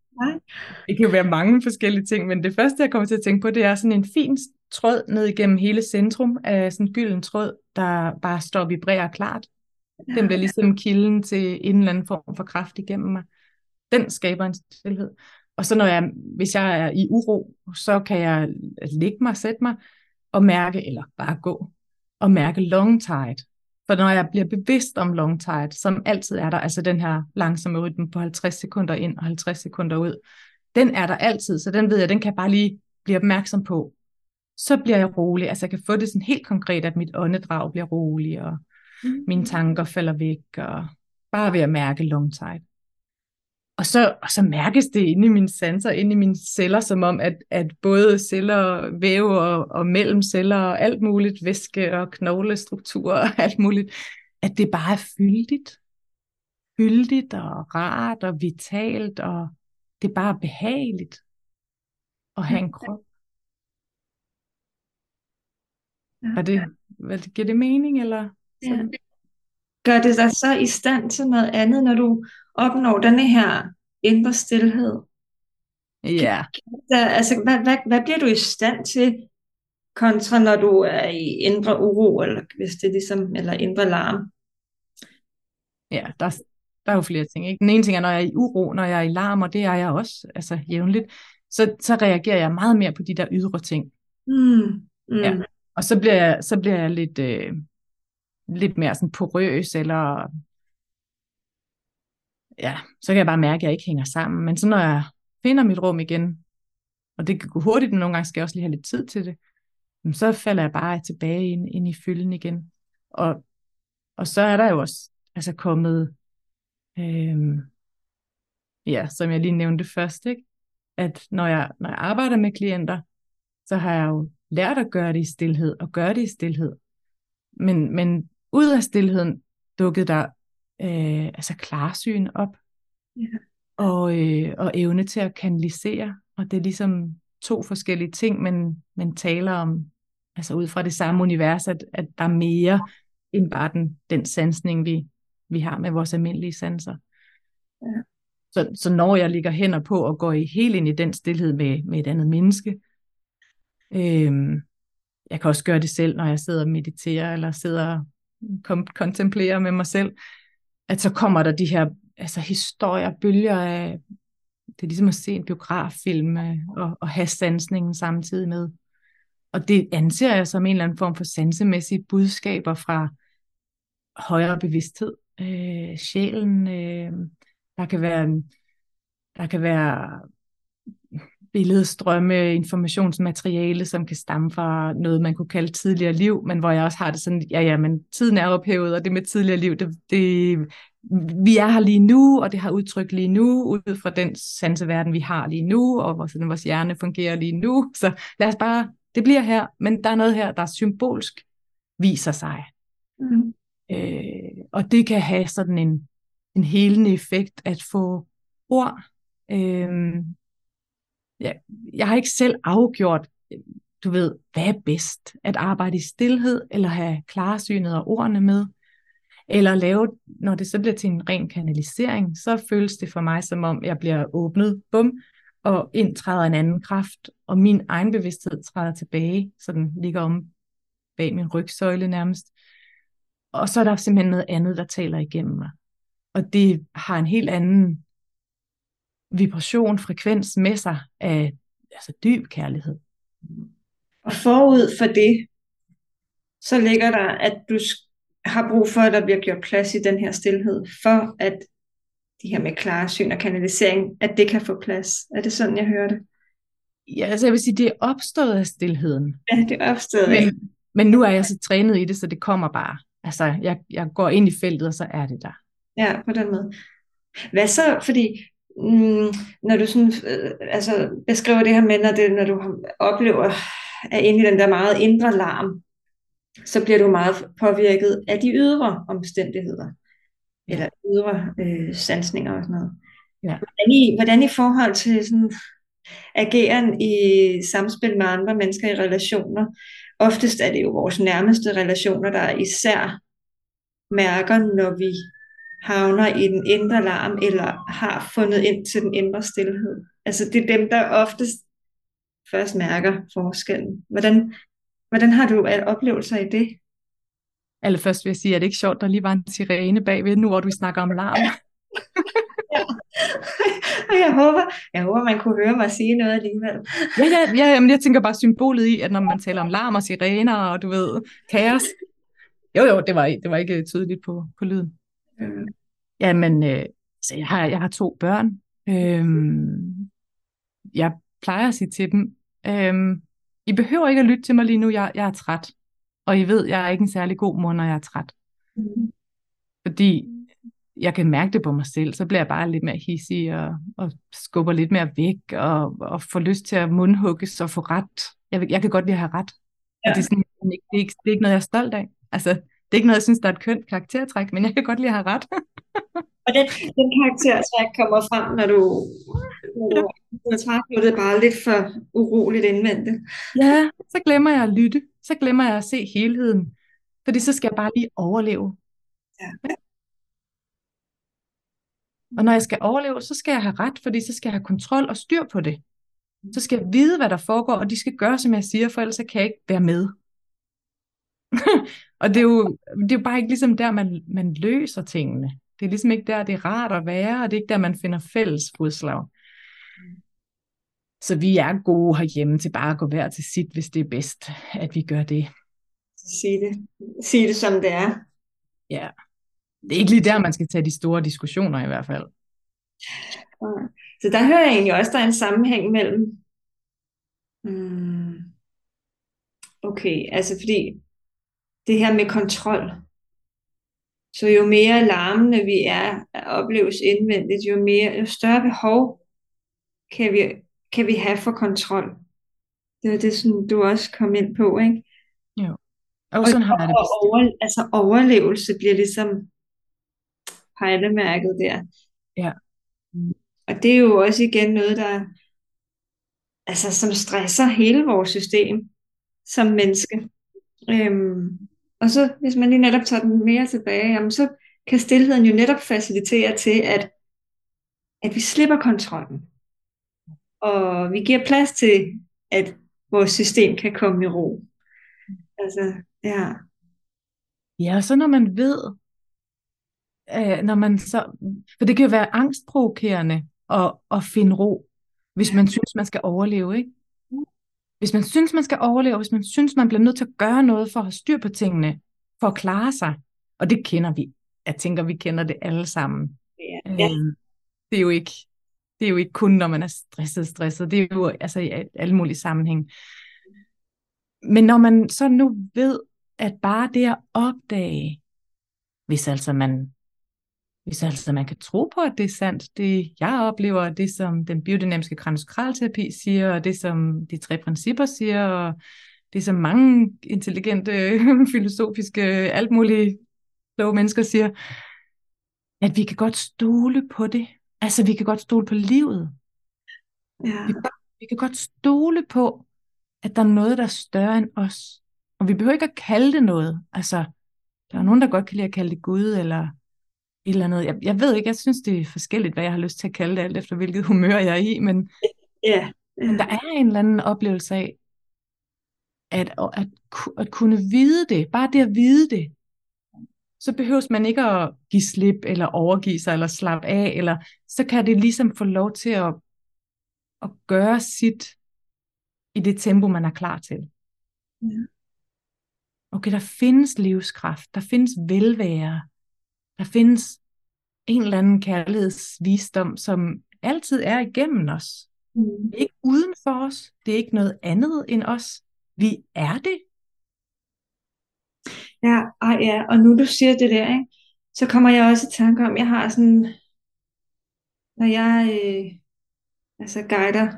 det kan jo være mange forskellige ting, men det første, jeg kommer til at tænke på, det er sådan en fin tråd ned igennem hele centrum af sådan en gylden tråd, der bare står og vibrerer klart. Den bliver ligesom kilden til en eller anden form for kraft igennem mig. Den skaber en stillhed. Og så når jeg, hvis jeg er i uro, så kan jeg ligge mig, sætte mig og mærke, eller bare gå, og mærke long tide. For når jeg bliver bevidst om long tide, som altid er der, altså den her langsomme rytme på 50 sekunder ind og 50 sekunder ud, den er der altid, så den ved jeg, den kan jeg bare lige blive opmærksom på. Så bliver jeg rolig, altså jeg kan få det sådan helt konkret, at mit åndedrag bliver rolig, og mine tanker falder væk, og bare ved at mærke long tide. Og så, og så mærkes det inde i mine sanser, inde i mine celler, som om, at, at både celler, væve og, og mellem celler og alt muligt, væske og knoglestruktur og alt muligt, at det bare er fyldigt. Fyldigt og rart og vitalt, og det er bare behageligt at have en krop. Er det, hvad, giver det mening, eller? Ja. Gør det dig så i stand til noget andet, når du opnår denne her indre stillhed? Ja. Der, altså, hvad, hvad, hvad bliver du i stand til, kontra når du er i indre uro, eller hvis det er ligesom, eller indre larm? Ja, der, der er jo flere ting. Ikke? Den ene ting er, når jeg er i uro, når jeg er i larm, og det er jeg også, altså jævnligt, så, så reagerer jeg meget mere på de der ydre ting. Mm, mm. Ja. Og så bliver jeg, så bliver jeg lidt, øh, lidt mere sådan porøs, eller ja, så kan jeg bare mærke, at jeg ikke hænger sammen. Men så når jeg finder mit rum igen, og det kan gå hurtigt, men nogle gange skal jeg også lige have lidt tid til det, så falder jeg bare tilbage ind, ind i fylden igen. Og, og så er der jo også altså kommet, øhm, ja, som jeg lige nævnte først, ikke? at når jeg, når jeg arbejder med klienter, så har jeg jo lært at gøre det i stillhed, og gøre det i stillhed. Men, men ud af stillheden dukkede der øh, altså klarsyn op, Ja. og, øh, og evne til at kanalisere, og det er ligesom to forskellige ting, men, men taler om, altså ud fra det samme univers, at, at der er mere end bare den, den sansning, vi, vi har med vores almindelige sanser. Ja. Så, så når jeg ligger hænder på og går i helt ind i den stillhed med, med et andet menneske, øhm, jeg kan også gøre det selv, når jeg sidder og mediterer, eller sidder kom, kontemplere med mig selv, at så kommer der de her altså historier, bølger af, det er ligesom at se en biograffilm, øh, og, og have sansningen samtidig med. Og det anser jeg som en eller anden form for sansemæssige budskaber fra højere bevidsthed, øh, sjælen. Øh, der kan være, der kan være billedstrømme, informationsmateriale, som kan stamme fra noget, man kunne kalde tidligere liv, men hvor jeg også har det sådan, ja, ja, men tiden er ophævet, og det med tidligere liv, det, det, vi er her lige nu, og det har udtryk lige nu, ud fra den sanseverden, vi har lige nu, og hvordan vores hjerne fungerer lige nu. Så lad os bare, det bliver her, men der er noget her, der symbolsk viser sig. Mm. Øh, og det kan have sådan en, en helende effekt at få ord. Øh, jeg, jeg har ikke selv afgjort, øh, du ved, hvad er bedst? At arbejde i stillhed, eller have klarsynet og ordene med? Eller lave, når det så bliver til en ren kanalisering, så føles det for mig som om, jeg bliver åbnet, bum, og indtræder en anden kraft, og min egen bevidsthed træder tilbage, så den ligger om bag min rygsøjle nærmest. Og så er der simpelthen noget andet, der taler igennem mig. Og det har en helt anden vibration, frekvens med sig af altså dyb kærlighed. Og forud for det, så ligger der, at du har brug for, at der bliver gjort plads i den her stillhed, for at det her med klarsyn og kanalisering, at det kan få plads. Er det sådan, jeg hører det? Ja, altså jeg vil sige, det er opstået af stillheden. Ja, det er opstået. Men, men nu er jeg så trænet i det, så det kommer bare. Altså, jeg, jeg går ind i feltet, og så er det der. Ja, på den måde. Hvad så, fordi mm, når du sådan, øh, altså, beskriver det her med, når, det, når du oplever, er inde i den der meget indre larm, så bliver du meget påvirket af de ydre omstændigheder, eller ydre øh, sansninger og sådan noget. Ja. Hvordan, i, hvordan i forhold til sådan, ageren i samspil med andre mennesker i relationer, oftest er det jo vores nærmeste relationer, der især mærker, når vi havner i den indre larm, eller har fundet ind til den indre stillhed. Altså det er dem, der oftest først mærker forskellen. Hvordan, hvordan har du oplevelser i det? Allerførst vil jeg sige, at det ikke sjovt, der lige var en sirene bagved, nu hvor du snakker om larm. ja. Og jeg håber, jeg håber, man kunne høre mig sige noget alligevel. ja, ja, ja jamen, jeg tænker bare symbolet i, at når man taler om larm og sirener og du ved, kaos. Jo, jo, det var, det var ikke tydeligt på, på lyden. Mm. Jamen, øh, så jeg har, jeg har to børn. Øhm, jeg plejer at sige til dem, øhm, I behøver ikke at lytte til mig lige nu, jeg, jeg er træt. Og I ved, jeg er ikke en særlig god mor, når jeg er træt. Mm. Fordi jeg kan mærke det på mig selv, så bliver jeg bare lidt mere hissig og, og skubber lidt mere væk og, og får lyst til at mundhugges og få ret. Jeg, jeg kan godt lide at have ret. Ja. Det, er sådan, det, er ikke, det er ikke noget, jeg er stolt af. Altså, det er ikke noget, jeg synes, der er et kønt karaktertræk, men jeg kan godt lide at have ret. og den, den karaktertræk kommer frem, når du, når du, når du det bare lidt for uroligt indvendigt. Ja, så glemmer jeg at lytte. Så glemmer jeg at se helheden. Fordi så skal jeg bare lige overleve. Ja. Og når jeg skal overleve, så skal jeg have ret, fordi så skal jeg have kontrol og styr på det. Så skal jeg vide, hvad der foregår, og de skal gøre, som jeg siger, for ellers kan jeg ikke være med. og det er, jo, det er jo bare ikke ligesom der, man, man løser tingene. Det er ligesom ikke der, det er rart at være, og det er ikke der, man finder fælles fodslag. Så vi er gode herhjemme til bare at gå hver til sit, hvis det er bedst, at vi gør det. Sig det. Sig det, som det er. Ja. Det er ikke lige der, man skal tage de store diskussioner i hvert fald. Så der hører jeg egentlig også, der er en sammenhæng mellem... Hmm, okay, altså fordi det her med kontrol. Så jo mere larmende vi er, opleves indvendigt, jo, mere, jo større behov kan vi, kan vi have for kontrol. Det var det, som du også kom ind på, ikke? Jo. Og, sådan har jeg det over, altså overlevelse bliver ligesom pejlemærket der. Ja. Og det er jo også igen noget, der altså, som stresser hele vores system som menneske. Øhm, og så hvis man lige netop tager den mere tilbage, jamen, så kan stillheden jo netop facilitere til, at, at vi slipper kontrollen. Og vi giver plads til, at vores system kan komme i ro. Altså, ja. Ja, og så når man ved, øh, når man så, for det kan jo være angstprovokerende at, at finde ro, hvis man synes, man skal overleve, ikke? Hvis man synes, man skal overleve, hvis man synes, man bliver nødt til at gøre noget for at have styr på tingene, for at klare sig, og det kender vi. Jeg tænker, vi kender det alle sammen. Ja. ja. Øh, det er jo ikke det er jo ikke kun, når man er stresset, stresset. Det er jo altså i alle mulige sammenhæng. Men når man så nu ved, at bare det at opdage, hvis altså man hvis altså man kan tro på, at det er sandt, det jeg oplever, det som den biodynamiske kranoskralterapi siger, og det som de tre principper siger, og det som mange intelligente, filosofiske, alt mulige kloge mennesker siger, at vi kan godt stole på det. Altså, vi kan godt stole på livet. Ja. Vi, kan, vi kan godt stole på, at der er noget, der er større end os. Og vi behøver ikke at kalde det noget. Altså, der er nogen, der godt kan lide at kalde det Gud, eller et eller andet. Jeg, jeg ved ikke, jeg synes, det er forskelligt, hvad jeg har lyst til at kalde det, alt efter hvilket humør jeg er i, men, Ja. men der er en eller anden oplevelse af, at, at, at kunne vide det, bare det at vide det, så behøves man ikke at give slip, eller overgive sig, eller slappe af, eller så kan det ligesom få lov til at, at gøre sit i det tempo, man er klar til. Ja. Okay, der findes livskraft, der findes velvære, der findes en eller anden kærlighedsvisdom, som altid er igennem os. Mm. Det er ikke uden for os, det er ikke noget andet end os. Vi er det. Ja, ej, ja, og nu du siger det der, ikke, så kommer jeg også i tanke om, jeg har sådan, når jeg øh, altså guider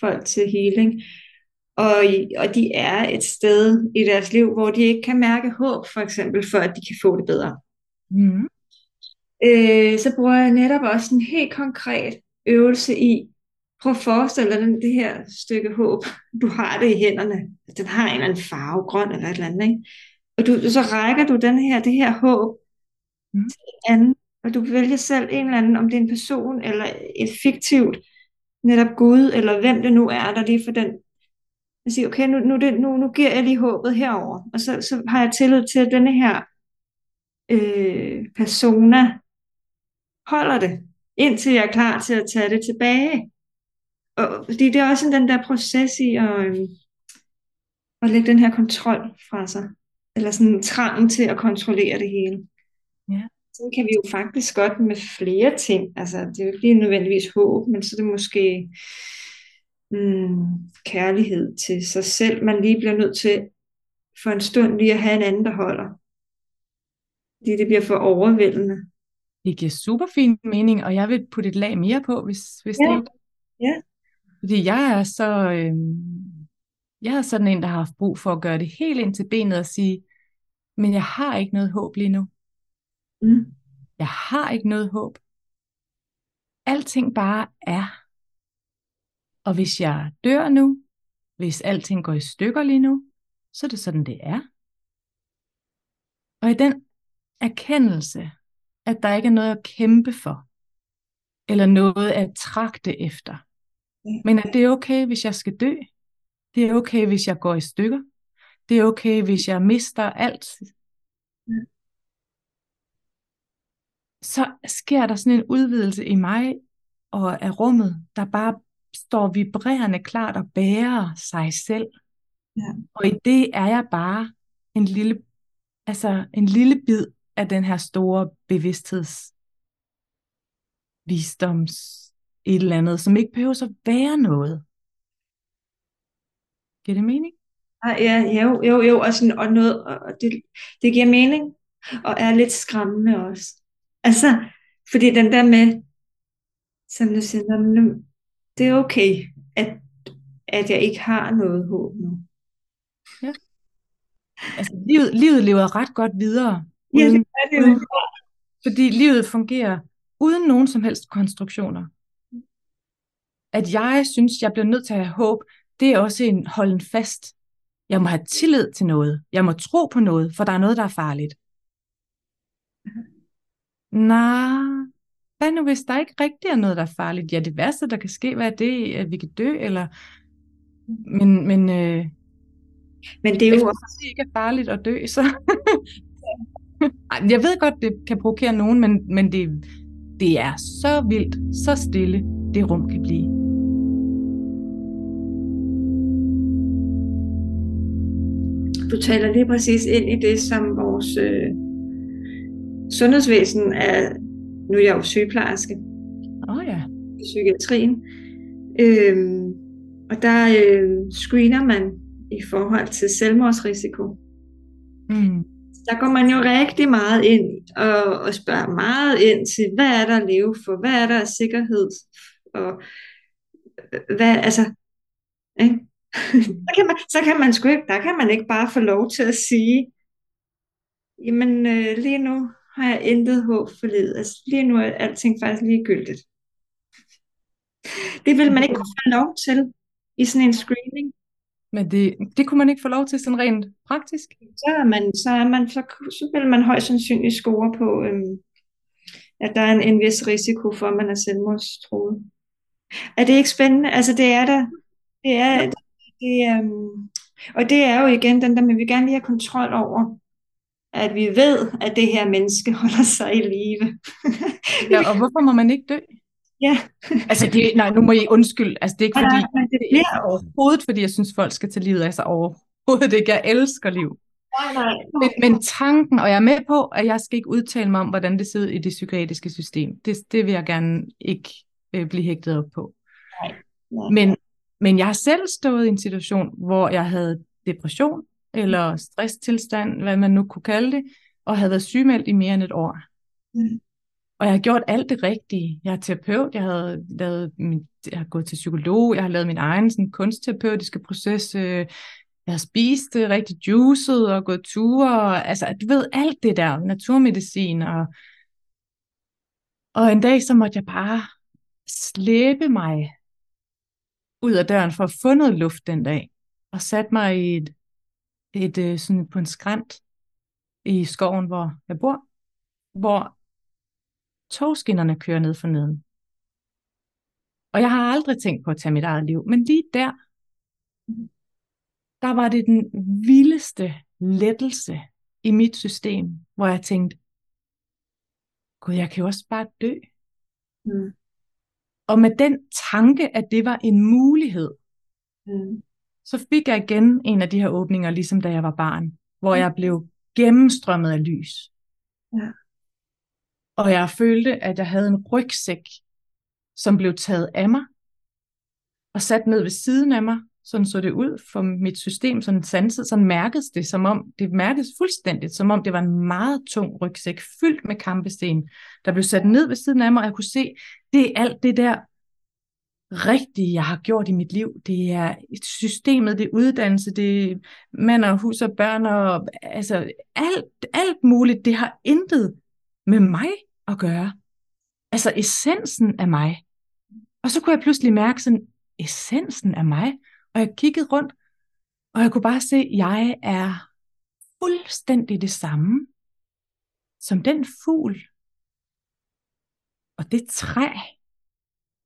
folk til healing, og, og de er et sted i deres liv, hvor de ikke kan mærke håb, for eksempel, for at de kan få det bedre. Mm. Øh, så bruger jeg netop også en helt konkret øvelse i, prøv at forestille dig den, det her stykke håb, du har det i hænderne, den har en eller anden farve, grøn eller et eller andet, ikke? og du, så rækker du den her, det her håb Mm. til en anden, og du vælger selv en eller anden, om det er en person eller et fiktivt, netop Gud, eller hvem det nu er, der lige for den, jeg siger, okay, nu, nu, det, nu, nu giver jeg lige håbet herover, og så, så har jeg tillid til, at denne her øh, persona holder det, indtil jeg er klar til at tage det tilbage. Og, fordi det er også den der proces i at, øh, at lægge den her kontrol fra sig, eller sådan trangen til at kontrollere det hele. Ja. Så kan vi jo faktisk godt med flere ting, altså det er jo ikke lige nødvendigvis håb, men så er det måske mm, kærlighed til sig selv, man lige bliver nødt til for en stund lige at have en anden, der holder. Fordi det bliver for overvældende. Det giver super fin mening, og jeg vil putte et lag mere på, hvis, hvis Ja. det er. Ja. Fordi jeg er så, øh, jeg er sådan en, der har haft brug for at gøre det helt ind til benet og sige, men jeg har ikke noget håb lige nu. Mm. Jeg har ikke noget håb. Alting bare er. Og hvis jeg dør nu, hvis alting går i stykker lige nu, så er det sådan, det er. Og i den erkendelse, at der ikke er noget at kæmpe for, eller noget at tragte efter, men at det er okay, hvis jeg skal dø. Det er okay, hvis jeg går i stykker. Det er okay, hvis jeg mister alt. Så sker der sådan en udvidelse i mig og af rummet, der bare står vibrerende klart og bærer sig selv. Ja. Og i det er jeg bare en lille, altså en lille bid af den her store bevidstheds visdoms et eller andet, som ikke behøver at være noget. Giver det mening? Ah, ja, jo, jo, jo, og, sådan, og, noget, og det, det giver mening, og er lidt skræmmende også. Altså, fordi den der med, som du siger, "Nå, men nu- det er okay, at, at jeg ikke har noget håb nu. Altså, livet, livet lever ret godt videre, Ja, uden, det er det uden, fordi livet fungerer uden nogen som helst konstruktioner. At jeg synes, jeg bliver nødt til at have håb, det er også en holden fast. Jeg må have tillid til noget. Jeg må tro på noget, for der er noget, der er farligt. Nej, hvad nu hvis der ikke rigtig er noget, der er farligt? Ja, det værste, der kan ske, hvad er det, at vi kan dø, eller... Men, men øh, Men det er jo også, det ikke er farligt at dø, så... Jeg ved godt, det kan provokere nogen, men, men det, det er så vildt, så stille, det rum kan blive. du taler lige præcis ind i det, som vores øh, sundhedsvæsen er, nu er jeg jo sygeplejerske, Åh oh, ja. i psykiatrien. Øhm, og der øh, screener man i forhold til selvmordsrisiko. Mm. Der går man jo rigtig meget ind og, og spørger meget ind til, hvad er der at leve for? Hvad er der af sikkerhed? Og øh, hvad, altså, ikke? så, kan man, så kan man sgu ikke, der kan man ikke bare få lov til at sige, jamen øh, lige nu har jeg intet håb for livet. Altså lige nu er alting faktisk ligegyldigt. Det vil man ikke kunne få lov til i sådan en screening. Men det, det kunne man ikke få lov til sådan rent praktisk? Så er man, så er man, så, så vil man højst sandsynligt score på, øhm, at der er en, en vis risiko for, at man er selvmordstruet. Er det ikke spændende? Altså det er der. Det er, det, det, øhm, og det er jo igen den der, man vil gerne lige have kontrol over, at vi ved, at det her menneske holder sig i live. ja, og hvorfor må man ikke dø? Ja. altså det, nej, nu må I undskylde. Altså det er ikke fordi, nej, nej, det bliver overhovedet, fordi jeg synes, folk skal tage livet af sig overhovedet ikke. Jeg elsker liv. Nej, nej. Men, men tanken, og jeg er med på, at jeg skal ikke udtale mig om, hvordan det ud i det psykiatriske system. Det, det vil jeg gerne ikke øh, blive hægtet op på. Nej. nej. Men, men jeg har selv stået i en situation, hvor jeg havde depression, eller stresstilstand, hvad man nu kunne kalde det, og havde været sygemeldt i mere end et år. Mm. Og jeg har gjort alt det rigtige. Jeg er terapeut, jeg, havde lavet min, jeg har gået til psykolog, jeg har lavet min egen sådan, kunstterapeutiske proces, øh, jeg har spist det rigtig juicet og gået ture, og, altså du ved alt det der, naturmedicin, og, og en dag så måtte jeg bare slæbe mig ud af døren for at få noget luft den dag, og satte mig i et, et, øh, sådan på en skrant i skoven, hvor jeg bor, hvor togskinnerne kører ned for neden. Og jeg har aldrig tænkt på at tage mit eget liv, men lige der, der var det den vildeste lettelse i mit system, hvor jeg tænkte, gud, jeg kan jo også bare dø. Mm. Og med den tanke, at det var en mulighed, mm. så fik jeg igen en af de her åbninger, ligesom da jeg var barn, hvor jeg blev gennemstrømmet af lys. Ja. Og jeg følte, at jeg havde en rygsæk, som blev taget af mig, og sat ned ved siden af mig, sådan så det ud for mit system, sådan sanset, sådan mærkedes det, som om, det mærkedes fuldstændigt, som om det var en meget tung rygsæk, fyldt med kampesten, der blev sat ned ved siden af mig, og jeg kunne se, det er alt det der rigtige, jeg har gjort i mit liv. Det er systemet, det er uddannelse, det er mand og hus og børn, og altså alt, alt muligt, det har intet med mig at gøre. Altså essensen af mig. Og så kunne jeg pludselig mærke sådan, essensen af mig. Og jeg kiggede rundt, og jeg kunne bare se, at jeg er fuldstændig det samme som den fugl, og det træ,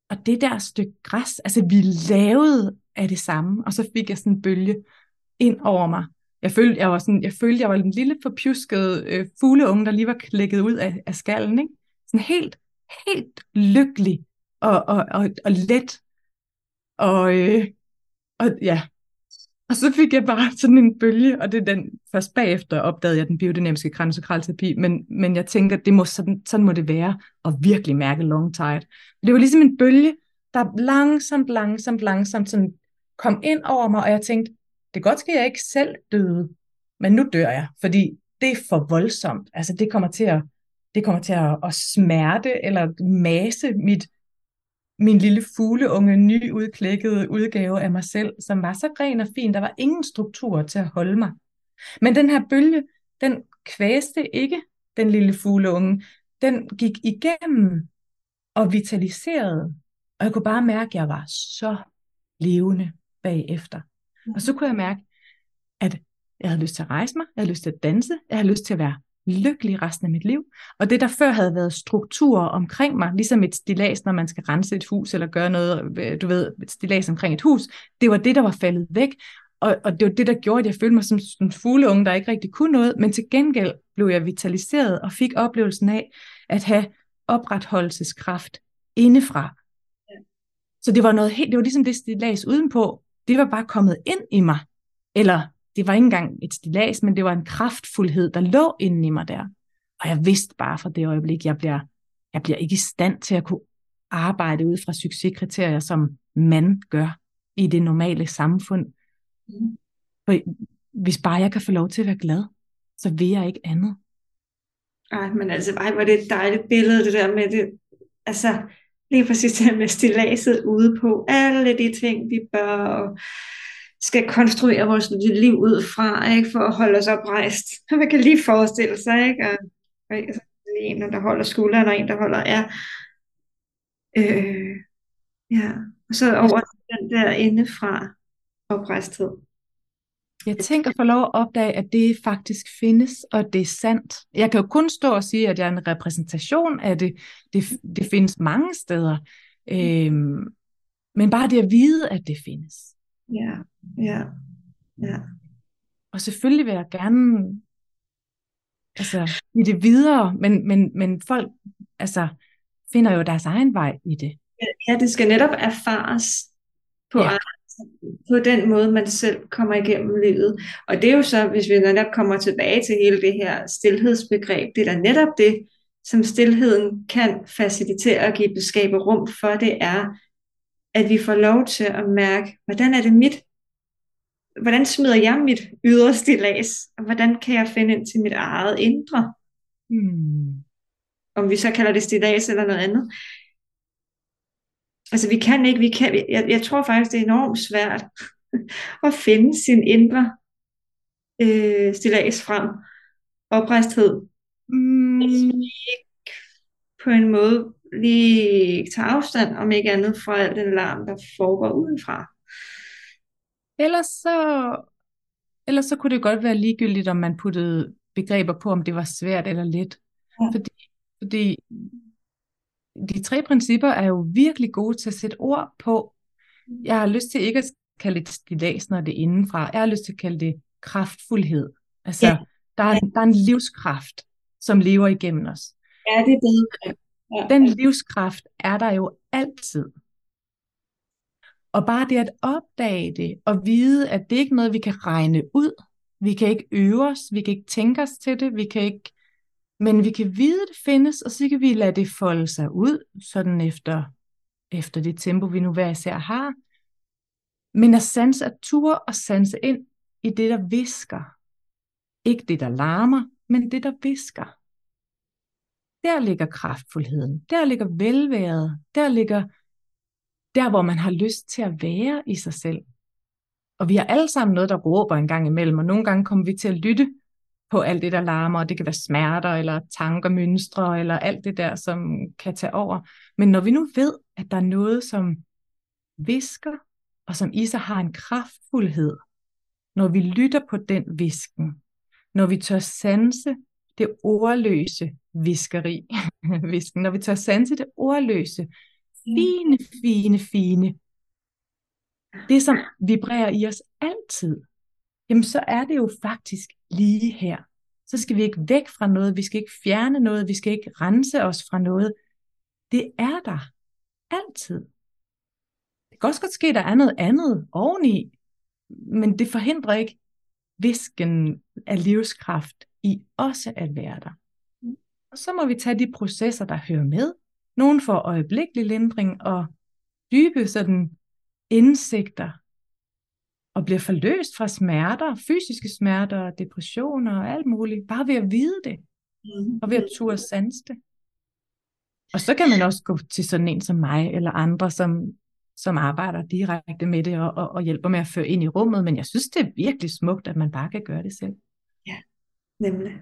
og det der stykke græs. Altså vi lavede af det samme, og så fik jeg sådan en bølge ind over mig. Jeg følte, jeg var, sådan, jeg følte, jeg var en lille forpjusket øh, fugleunge, der lige var klækket ud af, af skallen. Ikke? Sådan helt, helt lykkelig og, og, og, og let. Og, øh, og ja, og så fik jeg bare sådan en bølge, og det er den, først bagefter opdagede jeg den biodynamiske kraniosakralterapi, men, men jeg tænker, det må, sådan, sådan må det være, at virkelig mærke long tide. Det var ligesom en bølge, der langsomt, langsomt, langsomt sådan kom ind over mig, og jeg tænkte, det godt ske, at jeg ikke selv døde, men nu dør jeg, fordi det er for voldsomt. Altså det kommer til at, det kommer til at, at smerte eller mase mit min lille fugleunge, nyudklækkede udgave af mig selv, som var så ren og fin. Der var ingen struktur til at holde mig. Men den her bølge, den kvæste ikke den lille fugleunge. Den gik igennem og vitaliserede. Og jeg kunne bare mærke, at jeg var så levende bagefter. Og så kunne jeg mærke, at jeg havde lyst til at rejse mig, jeg havde lyst til at danse, jeg havde lyst til at være lykkelig resten af mit liv. Og det, der før havde været strukturer omkring mig, ligesom et stilas, når man skal rense et hus, eller gøre noget, øh, du ved, et stilas omkring et hus, det var det, der var faldet væk. Og, og det var det, der gjorde, at jeg følte mig som en fugleunge, der ikke rigtig kunne noget, men til gengæld blev jeg vitaliseret og fik oplevelsen af at have opretholdelseskraft indefra. Så det var noget helt, det var ligesom det stilas udenpå, det var bare kommet ind i mig. Eller det var ikke engang et stilas, men det var en kraftfuldhed, der lå inde i mig der. Og jeg vidste bare fra det øjeblik, jeg bliver, jeg bliver ikke i stand til at kunne arbejde ud fra succeskriterier, som man gør i det normale samfund. For hvis bare jeg kan få lov til at være glad, så vil jeg ikke andet. Ej, men altså, ej, var det et dejligt billede, det der med det, altså, lige præcis det med stilaset ude på alle de ting, vi bør, og skal konstruere vores liv ud fra, ikke, for at holde os oprejst. Man kan lige forestille sig, ikke? Og, og altså, en, der holder skulderen, og en, der holder er. Øh, ja. Og så over den der indefra oprejsthed. Jeg tænker for lov at opdage, at det faktisk findes, og det er sandt. Jeg kan jo kun stå og sige, at jeg er en repræsentation af det. Det, det findes mange steder. Øhm, men bare det at vide, at det findes. Ja, ja, ja. Og selvfølgelig vil jeg gerne altså, i det videre, men, men, men folk altså, finder jo deres egen vej i det. Ja, det skal netop erfares på, ja. På den måde, man selv kommer igennem livet. Og det er jo så, hvis vi netop kommer tilbage til hele det her stillhedsbegreb, det er da netop det, som stillheden kan facilitere og give skabe rum for, det er, at vi får lov til at mærke, hvordan er det mit, hvordan smider jeg mit ydre stilas, og hvordan kan jeg finde ind til mit eget indre? Hmm. Om vi så kalder det stilas eller noget andet. Altså vi kan ikke, vi kan, jeg, jeg tror faktisk, det er enormt svært at finde sin indre øh, stilas frem. Oprejsthed. Mm. Hvis vi ikke på en måde lige tage afstand, om ikke andet, fra al den larm, der foregår udenfra. Ellers så, ellers så kunne det godt være ligegyldigt, om man puttede begreber på, om det var svært eller let. Ja. Fordi, fordi de tre principper er jo virkelig gode til at sætte ord på. Jeg har lyst til ikke at kalde det stilas, når det er indenfra. Jeg har lyst til at kalde det kraftfuldhed. Altså, ja. der, er, der er en livskraft, som lever igennem os. Ja, det er bedre. Ja. Den livskraft er der jo altid. Og bare det at opdage det, og vide, at det ikke er noget, vi kan regne ud. Vi kan ikke øve os, vi kan ikke tænke os til det, vi kan ikke... Men vi kan vide, at det findes, og så kan vi lade det folde sig ud, sådan efter, efter det tempo, vi nu hver især har. Men at sanse at ture og sanse ind i det, der visker. Ikke det, der larmer, men det, der visker. Der ligger kraftfuldheden, der ligger velværet, der ligger der, hvor man har lyst til at være i sig selv. Og vi har alle sammen noget, der råber en gang imellem, og nogle gange kommer vi til at lytte på alt det, der larmer, og det kan være smerter, eller tanker, mønstre, eller alt det der, som kan tage over. Men når vi nu ved, at der er noget, som visker, og som i sig har en kraftfuldhed, når vi lytter på den visken, når vi tør sanse det ordløse viskeri, visken, når vi tør sanse det ordløse, fine, fine, fine, det som vibrerer i os altid, jamen så er det jo faktisk lige her. Så skal vi ikke væk fra noget, vi skal ikke fjerne noget, vi skal ikke rense os fra noget. Det er der altid. Det kan også godt ske, at der er noget andet oveni, men det forhindrer ikke visken af livskraft i også at være der. Og så må vi tage de processer, der hører med. Nogle får øjeblikkelig lindring og dybe sådan indsigter og bliver forløst fra smerter, fysiske smerter, depressioner og alt muligt, bare ved at vide det, og ved at turde sanse det. Og så kan man også gå til sådan en som mig, eller andre, som, som arbejder direkte med det, og, og, og hjælper med at føre ind i rummet, men jeg synes, det er virkelig smukt, at man bare kan gøre det selv. Ja, nemlig.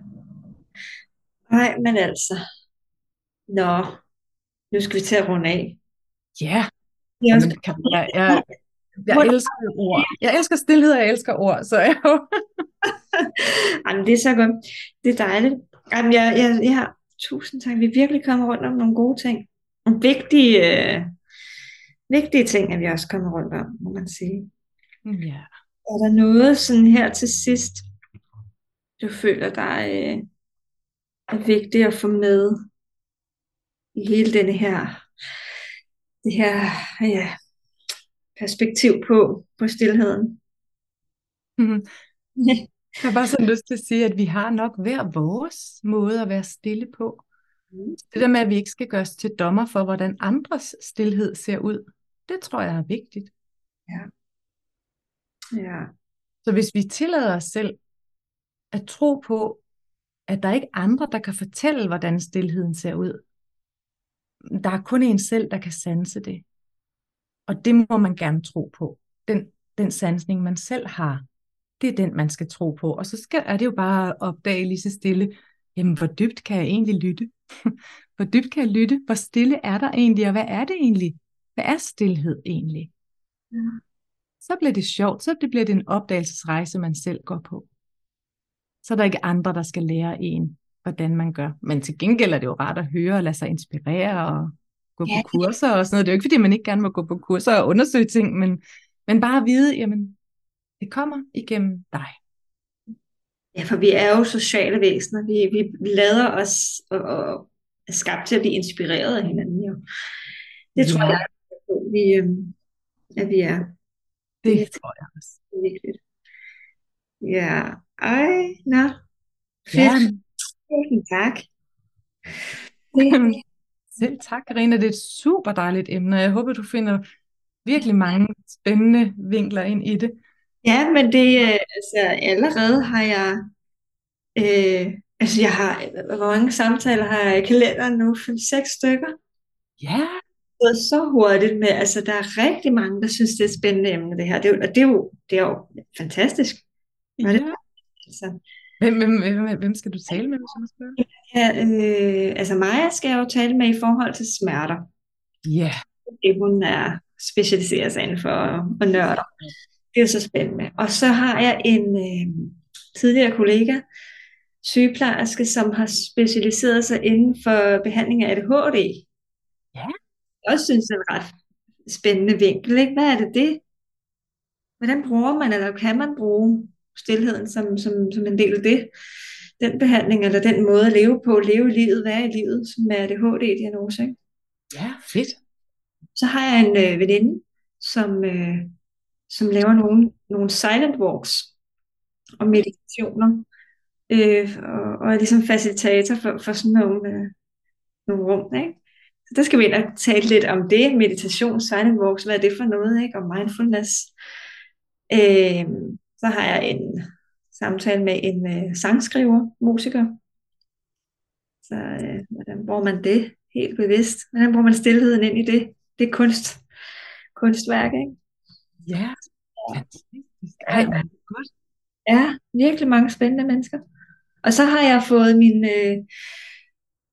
Nej, men altså. Nå, nu skal vi til at runde af. Ja, jeg, Jamen, kan, jeg, jeg, jeg elsker ord. Jeg elsker stillhed, og jeg elsker ord, så jeg. Jamen, det er så godt. Det er dejligt. Jamen, jeg, jeg, jeg har tusind tak. Vi er virkelig kommet rundt om nogle gode ting. Og vigtige, øh, vigtige ting, at vi også kommet rundt om, må man sige. Ja. Er der noget sådan her til sidst, du føler dig øh, er vigtigt at få med i hele denne her, det her ja, perspektiv på, på stillheden. Mm. Jeg har bare sådan lyst til at sige, at vi har nok hver vores måde at være stille på. Mm. Det der med, at vi ikke skal gøre os til dommer for, hvordan andres stillhed ser ud, det tror jeg er vigtigt. Ja. Ja. Så hvis vi tillader os selv at tro på, at der er ikke andre, der kan fortælle, hvordan stillheden ser ud. Der er kun en selv, der kan sanse det. Og det må man gerne tro på. Den, den sansning, man selv har, det er den, man skal tro på. Og så skal, er det jo bare at opdage lige så stille, jamen hvor dybt kan jeg egentlig lytte? hvor dybt kan jeg lytte? Hvor stille er der egentlig, og hvad er det egentlig? Hvad er stillhed egentlig? Ja. så bliver det sjovt, så det bliver det en opdagelsesrejse, man selv går på. Så er der ikke andre, der skal lære en, hvordan man gør. Men til gengæld er det jo rart at høre og lade sig inspirere og gå ja. på kurser og sådan noget. Det er jo ikke, fordi man ikke gerne må gå på kurser og undersøge ting, men, men bare at vide, jamen, det kommer igennem dig. Ja, for vi er jo sociale væsener. Vi, vi lader os og, og er skabt til at blive inspireret af hinanden. Jo. Det tror ja. jeg, at vi, øhm, at vi er. Det, det tror jeg også. Det er vigtigt. Ja, ej, nå. Fedt. Ja. Tak. Selv tak, Karina. Det er et super dejligt emne, jeg håber, du finder virkelig mange spændende vinkler ind i det. Ja, men det, øh, altså allerede har jeg, øh, altså jeg har, hvor mange samtaler har jeg i kalenderen nu? Fem, seks stykker. Ja. Det er så hurtigt med, altså der er rigtig mange, der synes, det er et spændende emne det her. Det er, og det er jo, det er jo fantastisk. Ja. det, altså, Hvem, hvem, hvem, hvem skal du tale med, hvis jeg må spørge? ja, øh, altså Maja skal jeg jo tale med i forhold til smerter. Ja. Det hun er specialiseret sig inden for og nørder. Det er så spændende. Og så har jeg en øh, tidligere kollega, sygeplejerske, som har specialiseret sig inden for behandling af ADHD. Ja. Jeg også synes, det er en ret spændende vinkel. Ikke? Hvad er det det? Hvordan bruger man, eller kan man bruge stillheden som, som, som en del af det? Den behandling, eller den måde at leve på, leve livet, være i livet, som er ADHD-diagnose. Ikke? Ja, fedt. Så har jeg en øh, veninde, som, øh, som laver nogle, nogle silent walks og meditationer, øh, og, og er ligesom facilitator for, for sådan nogle, øh, nogle rum. Ikke? Så der skal vi ind og tale lidt om det, meditation, silent walks, hvad er det for noget, ikke? og mindfulness. Øh, så har jeg en samtale med en øh, sangskriver, musiker. Så øh, hvordan bruger man det helt bevidst? Hvordan bruger man stillheden ind i det? Det er kunst, kunstværk, ikke? Ja, hvor godt. Ja, virkelig mange spændende mennesker. Og så har jeg fået min øh,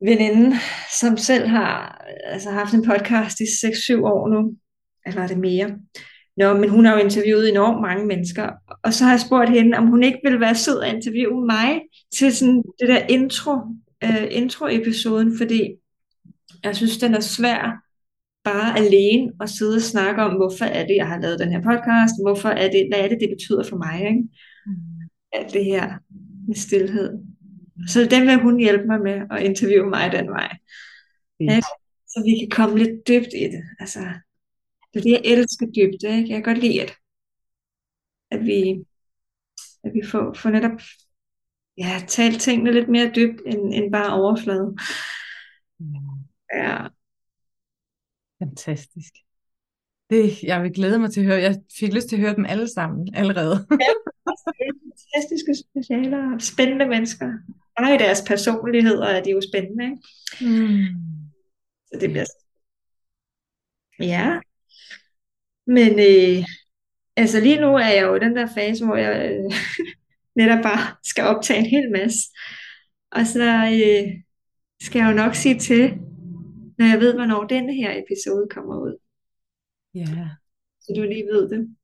veninde, som selv har altså, haft en podcast i 6-7 år nu, eller er det mere. Nå, men hun har jo interviewet enormt mange mennesker, og så har jeg spurgt hende, om hun ikke ville være sød at interviewe mig til sådan det der intro, øh, intro-episoden, fordi jeg synes, den er svær bare alene at sidde og snakke om, hvorfor er det, jeg har lavet den her podcast, hvorfor er det, hvad er det, det betyder for mig, ikke? Mm. alt det her med stillhed. Så den vil hun hjælpe mig med at interviewe mig den vej. Ja, så vi kan komme lidt dybt i det. Altså, det er det, jeg elsker dybt. Ikke? Jeg kan godt lide, at, at vi, at vi får, får netop ja, talt tingene lidt mere dybt, end, end bare overflade. Ja, Fantastisk. Det, jeg vil glæde mig til at høre. Jeg fik lyst til at høre dem alle sammen allerede. fantastiske specialer, spændende mennesker. Bare i deres personligheder er de jo spændende. Ikke? Mm. Så det bliver Ja. Men øh, altså lige nu er jeg jo i den der fase, hvor jeg øh, netop bare skal optage en hel masse. Og så øh, skal jeg jo nok sige til, når jeg ved, hvornår denne her episode kommer ud. Ja. Så du lige ved det.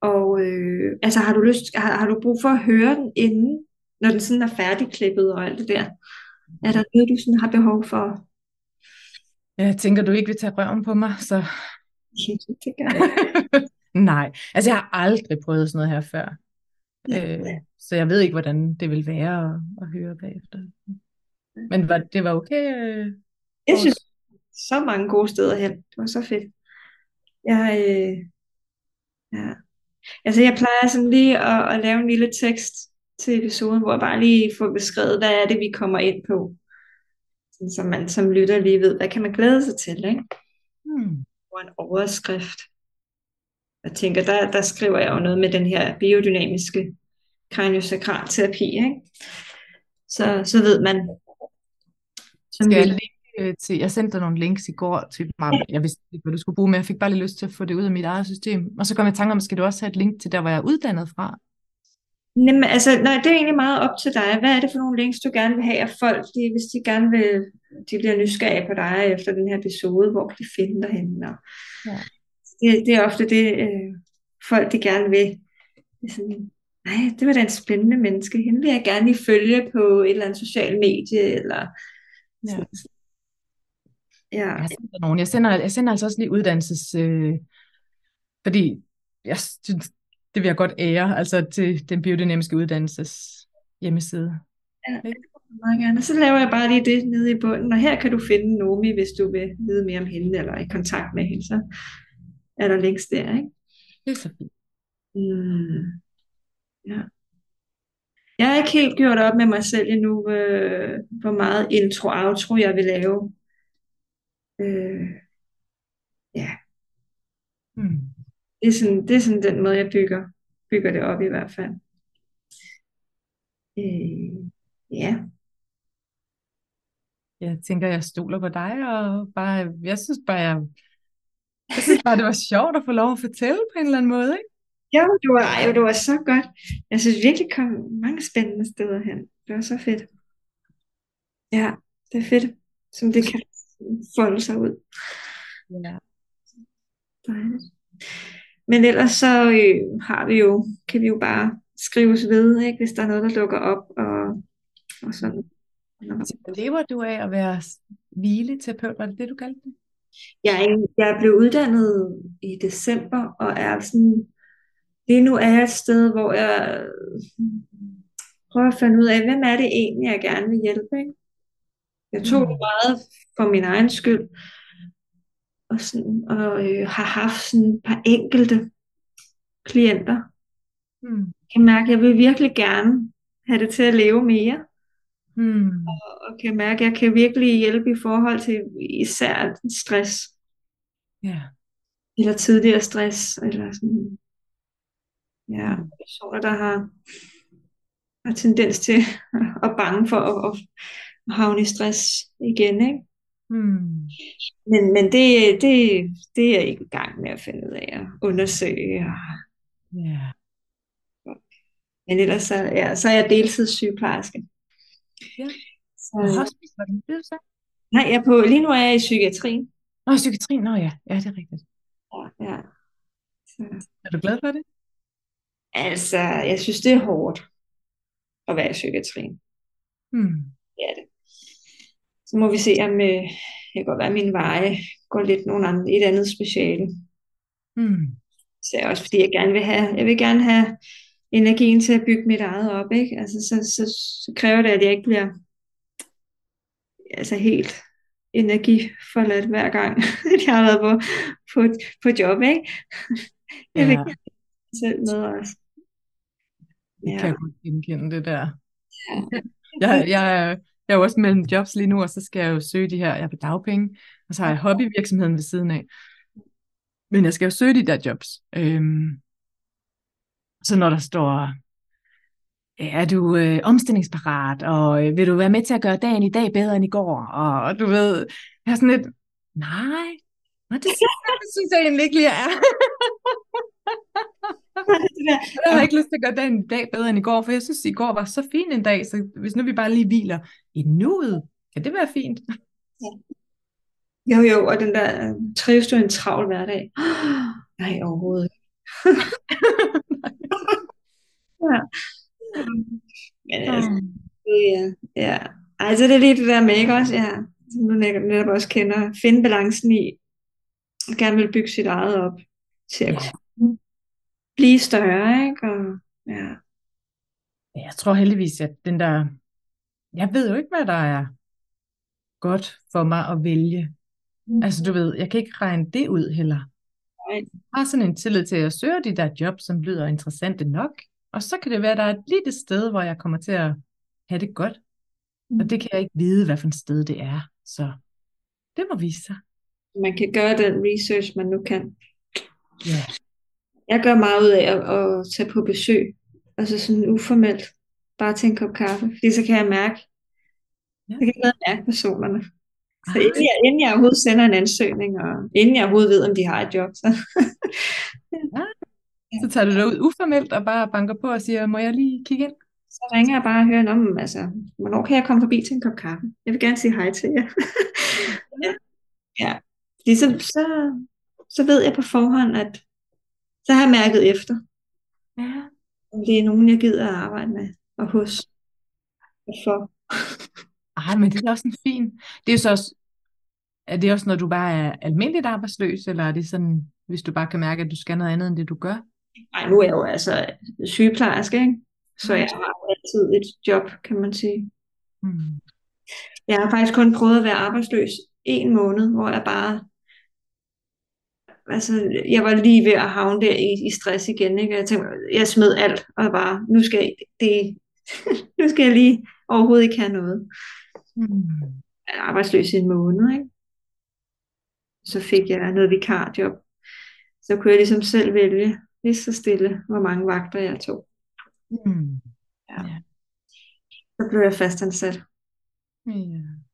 Og øh, altså har du lyst, har, har du brug for at høre den inden, når den sådan er færdigklippet og alt det der? Er der noget, du sådan har behov for? Jeg tænker, du ikke vil tage røven på mig, så det gør jeg. nej. Altså, jeg har aldrig prøvet sådan noget her før. Øh, så jeg ved ikke, hvordan det vil være at, at høre bagefter. Men var, det var okay? Øh, Jeg synes, så mange gode steder hen. Det var så fedt. Jeg, øh, ja. Altså, jeg plejer sådan lige at, at lave en lille tekst til episoden, hvor jeg bare lige får beskrevet, hvad er det, vi kommer ind på. Så man som lytter lige ved, hvad kan man glæde sig til, ikke? hmm. Og en overskrift. Jeg tænker, der, der skriver jeg jo noget med den her biodynamiske kraniosakralterapi, ikke? Så, så ved man. Som Skal jeg linke øh, til, jeg sendte dig nogle links i går til mig, jeg vidste ikke, hvad du skulle bruge, men jeg fik bare lige lyst til at få det ud af mit eget system. Og så kom jeg i tanke om, skal du også have et link til der, hvor jeg er uddannet fra? Jamen, altså, nej, det er egentlig meget op til dig. Hvad er det for nogle links, du gerne vil have af folk, de, hvis de gerne vil, de bliver nysgerrige på dig efter den her episode, hvor kan de finde dig henne? Og Ja. det, det er ofte det, øh, folk de gerne vil. Det er sådan, nej, det var da en spændende menneske. Hende vil jeg gerne lige følge på et eller andet socialt medie, eller Ja. sådan. Ja, Jeg sender, nogen. Jeg sender, jeg sender altså også lige uddannelses... Øh, fordi jeg synes, det vil jeg godt ære, altså til den biodynamiske uddannelses hjemmeside. ja, meget gerne. Så laver jeg bare lige det nede i bunden, og her kan du finde Nomi, hvis du vil vide mere om hende, eller i kontakt med hende, så er der links der, ikke? Det er så fint. Mm. Ja. Jeg har ikke helt gjort op med mig selv endnu, øh, hvor meget intro-outro jeg vil lave. Øh, ja, Hmm. det er, sådan, det er sådan den måde, jeg bygger, bygger det op i hvert fald. Øh, ja, Jeg tænker, jeg stoler på dig, og bare, jeg synes bare, jeg, jeg synes bare, det var sjovt at få lov at fortælle på en eller anden måde, ikke? jo, det var, jo, det var så godt. Jeg synes virkelig, kom mange spændende steder hen. Det var så fedt. Ja, det er fedt, som det kan folde sig ud. Ja. Dejligt. Men ellers så øh, har vi jo, kan vi jo bare skrives ved, ikke, hvis der er noget, der dukker op og, og sådan. Så lever du af at være hvileterapeut, var det det, du kaldte det? Jeg er, jeg blev uddannet i december, og er sådan, lige nu er jeg et sted, hvor jeg prøver at finde ud af, hvem er det egentlig, jeg gerne vil hjælpe. Ikke? Jeg tog det Mm. meget for min egen skyld, og, sådan, og øh, har haft sådan et par enkelte klienter. Hmm. Jeg kan mærke, at jeg vil virkelig gerne have det til at leve mere, Hmm. og kan mærke, at jeg kan virkelig hjælpe i forhold til især stress, Ja. eller tidligere stress, eller sådan, ja, Mm. personer, der har, har tendens til at bange for at, at havne i stress igen, ikke? Hmm. Men, men det, det, det er jeg ikke i gang med at finde ud af at undersøge. og- Ja. Men ellers så, ja, så er jeg deltidssygeplejerske. Ja. Så, hospice, var det du sagde? nej, jeg på, lige nu er jeg i psykiatrien. Nå, psykiatrien, nå ja. Ja, det er rigtigt. Ja, ja. Så, Er du glad for det? altså, jeg synes, det er hårdt at være i psykiatrien. Hmm. Er det. Så må vi se, om øh, det kan godt være, at mine veje går lidt nogen andre, et andet speciale. Hmm. Så også fordi, jeg gerne vil have, jeg vil gerne have energien til at bygge mit eget op, ikke? Altså, så, så, så kræver det, at jeg ikke bliver altså helt energiforladt hver gang, at jeg har været på, på, på job, ikke? Jeg vil Ja, gerne selv med kan Ja, jeg godt genkende, det der. ja. Jeg, jeg, er- jeg er jo også mellem jobs lige nu, og så skal jeg jo søge de her, jeg er på dagpenge, og så har jeg hobbyvirksomheden ved siden af. Men jeg skal jo søge de der jobs. Øhm, så når der står, er du øh, omstillingsparat, og øh, vil du være med til at gøre dagen i dag bedre end i går? Og, og du ved, jeg er sådan lidt, nej, Nå, det, synes jeg, det synes jeg egentlig ikke lige, jeg er. Jeg har ikke lyst til at gøre dagen i dag bedre end i går, for jeg synes, i går var så fin en dag, så hvis nu vi bare lige hviler i nuet, kan det være fint? Jo, jo, og den der, trives du en travl hverdag? Nej, overhovedet ikke. ja. Men altså, ja, ja. Altså, det er lige det der med, ikke også? Ja, som du netop også kender. Finde balancen i, og gerne vil bygge sit eget op til at Ja. kunne blive større, ikke? Og, ja. Jeg tror heldigvis, at den der, jeg ved jo ikke, hvad der er godt for mig at vælge. Altså du ved, jeg kan ikke regne det ud heller. Jeg har sådan en tillid til, at jeg søger de der job, som lyder interessante nok. Og så kan det være, at der er et lille sted, hvor jeg kommer til at have det godt. Og det kan jeg ikke vide, hvad for et sted det er. Så det må vise sig. Man kan gøre den research, man nu kan. Ja. Jeg gør meget ud af at, at tage på besøg, altså sådan uformelt, bare til en kop kaffe, fordi så kan jeg mærke, Ja. jeg kan bedre mærke personerne. Så Ah. inden jeg, inden jeg overhovedet sender en ansøgning, og inden jeg overhovedet ved, om de har et job, så Så tager du det ud uformelt og bare banker på og siger, må jeg lige kigge ind? så ringer jeg bare og hører om, altså, hvornår kan jeg komme forbi til en kop kaffe? Jeg vil gerne sige hej til jer. ja. ja. Så, så, så ved jeg på forhånd, at Så har jeg mærket efter, Ja. om det er nogen, jeg gider at arbejde med og hos. Og for. Ej, men det er også en fin. Det er så også, er det også, når du bare er almindeligt arbejdsløs, eller er det sådan, hvis du bare kan mærke, at du skal noget andet, end det du gør? Ej, nu er jeg jo altså sygeplejerske, ikke? Så jeg har altid et job, kan man sige. Mm. Jeg har faktisk kun prøvet at være arbejdsløs en måned, hvor jeg bare... Altså, jeg var lige ved at havne der i, i stress igen, ikke? Jeg tænkte, jeg smed alt, og bare, nu skal jeg, det, nu skal jeg lige overhovedet ikke have noget. Mm. Arbejdsløs i en måned, ikke? Så fik jeg noget vikarjob. Så kunne jeg ligesom selv vælge, lige så stille, hvor mange vagter jeg tog. Mm. Så blev jeg fastansat, Ja.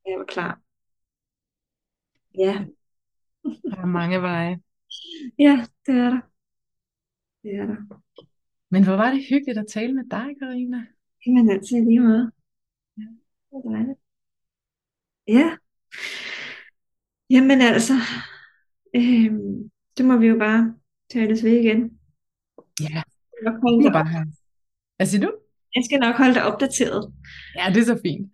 jeg var klar. Ja, Der er mange veje. ja, det er der. Det er der. Men hvor var det hyggeligt at tale med dig, Karina. Jamen i lige måde. Ja. Det er dejligt. Ja. Jamen altså, øhm, det må vi jo bare tales ved igen. Ja, Jeg du dig, bare have. Hvad siger du? jeg skal nok holde dig opdateret. Ja, det er så fint.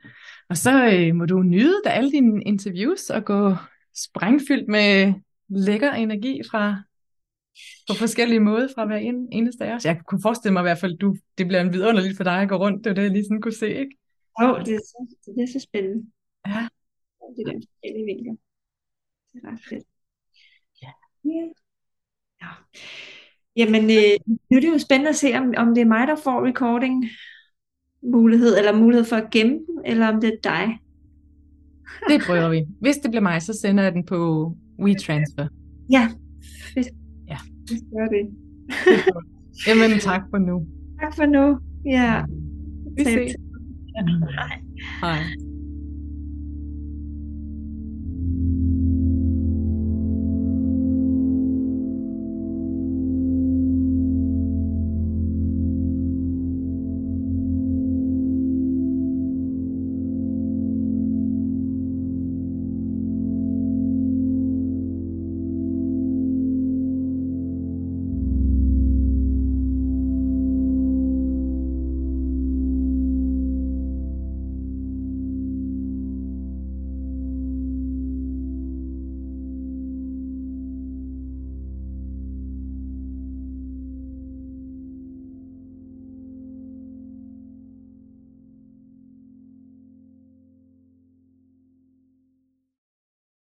Og så øh, må du nyde da alle dine interviews og gå sprængfyldt med lækker energi fra på forskellige måder fra hver en, eneste af os. Jeg kunne forestille mig i hvert fald, du, det bliver en vidunderligt for dig at gå rundt. Det var det, jeg lige sådan kunne se, ikke? Jo, det er så, det er så spændende. Ja. Det der forskellige vinkler. Det er ret fedt. Ja. Ja. ja. Jamen, øh, nu er det jo spændende at se, om, om det er mig, der får recording mulighed, eller mulighed for at gemme den, eller om det er dig. Det prøver vi. Hvis det bliver mig, så sender jeg den på WeTransfer. Ja, fedt. Ja. Det gør det. Jamen, tak for nu. Tak for nu. Ja. Vi ses. Hej.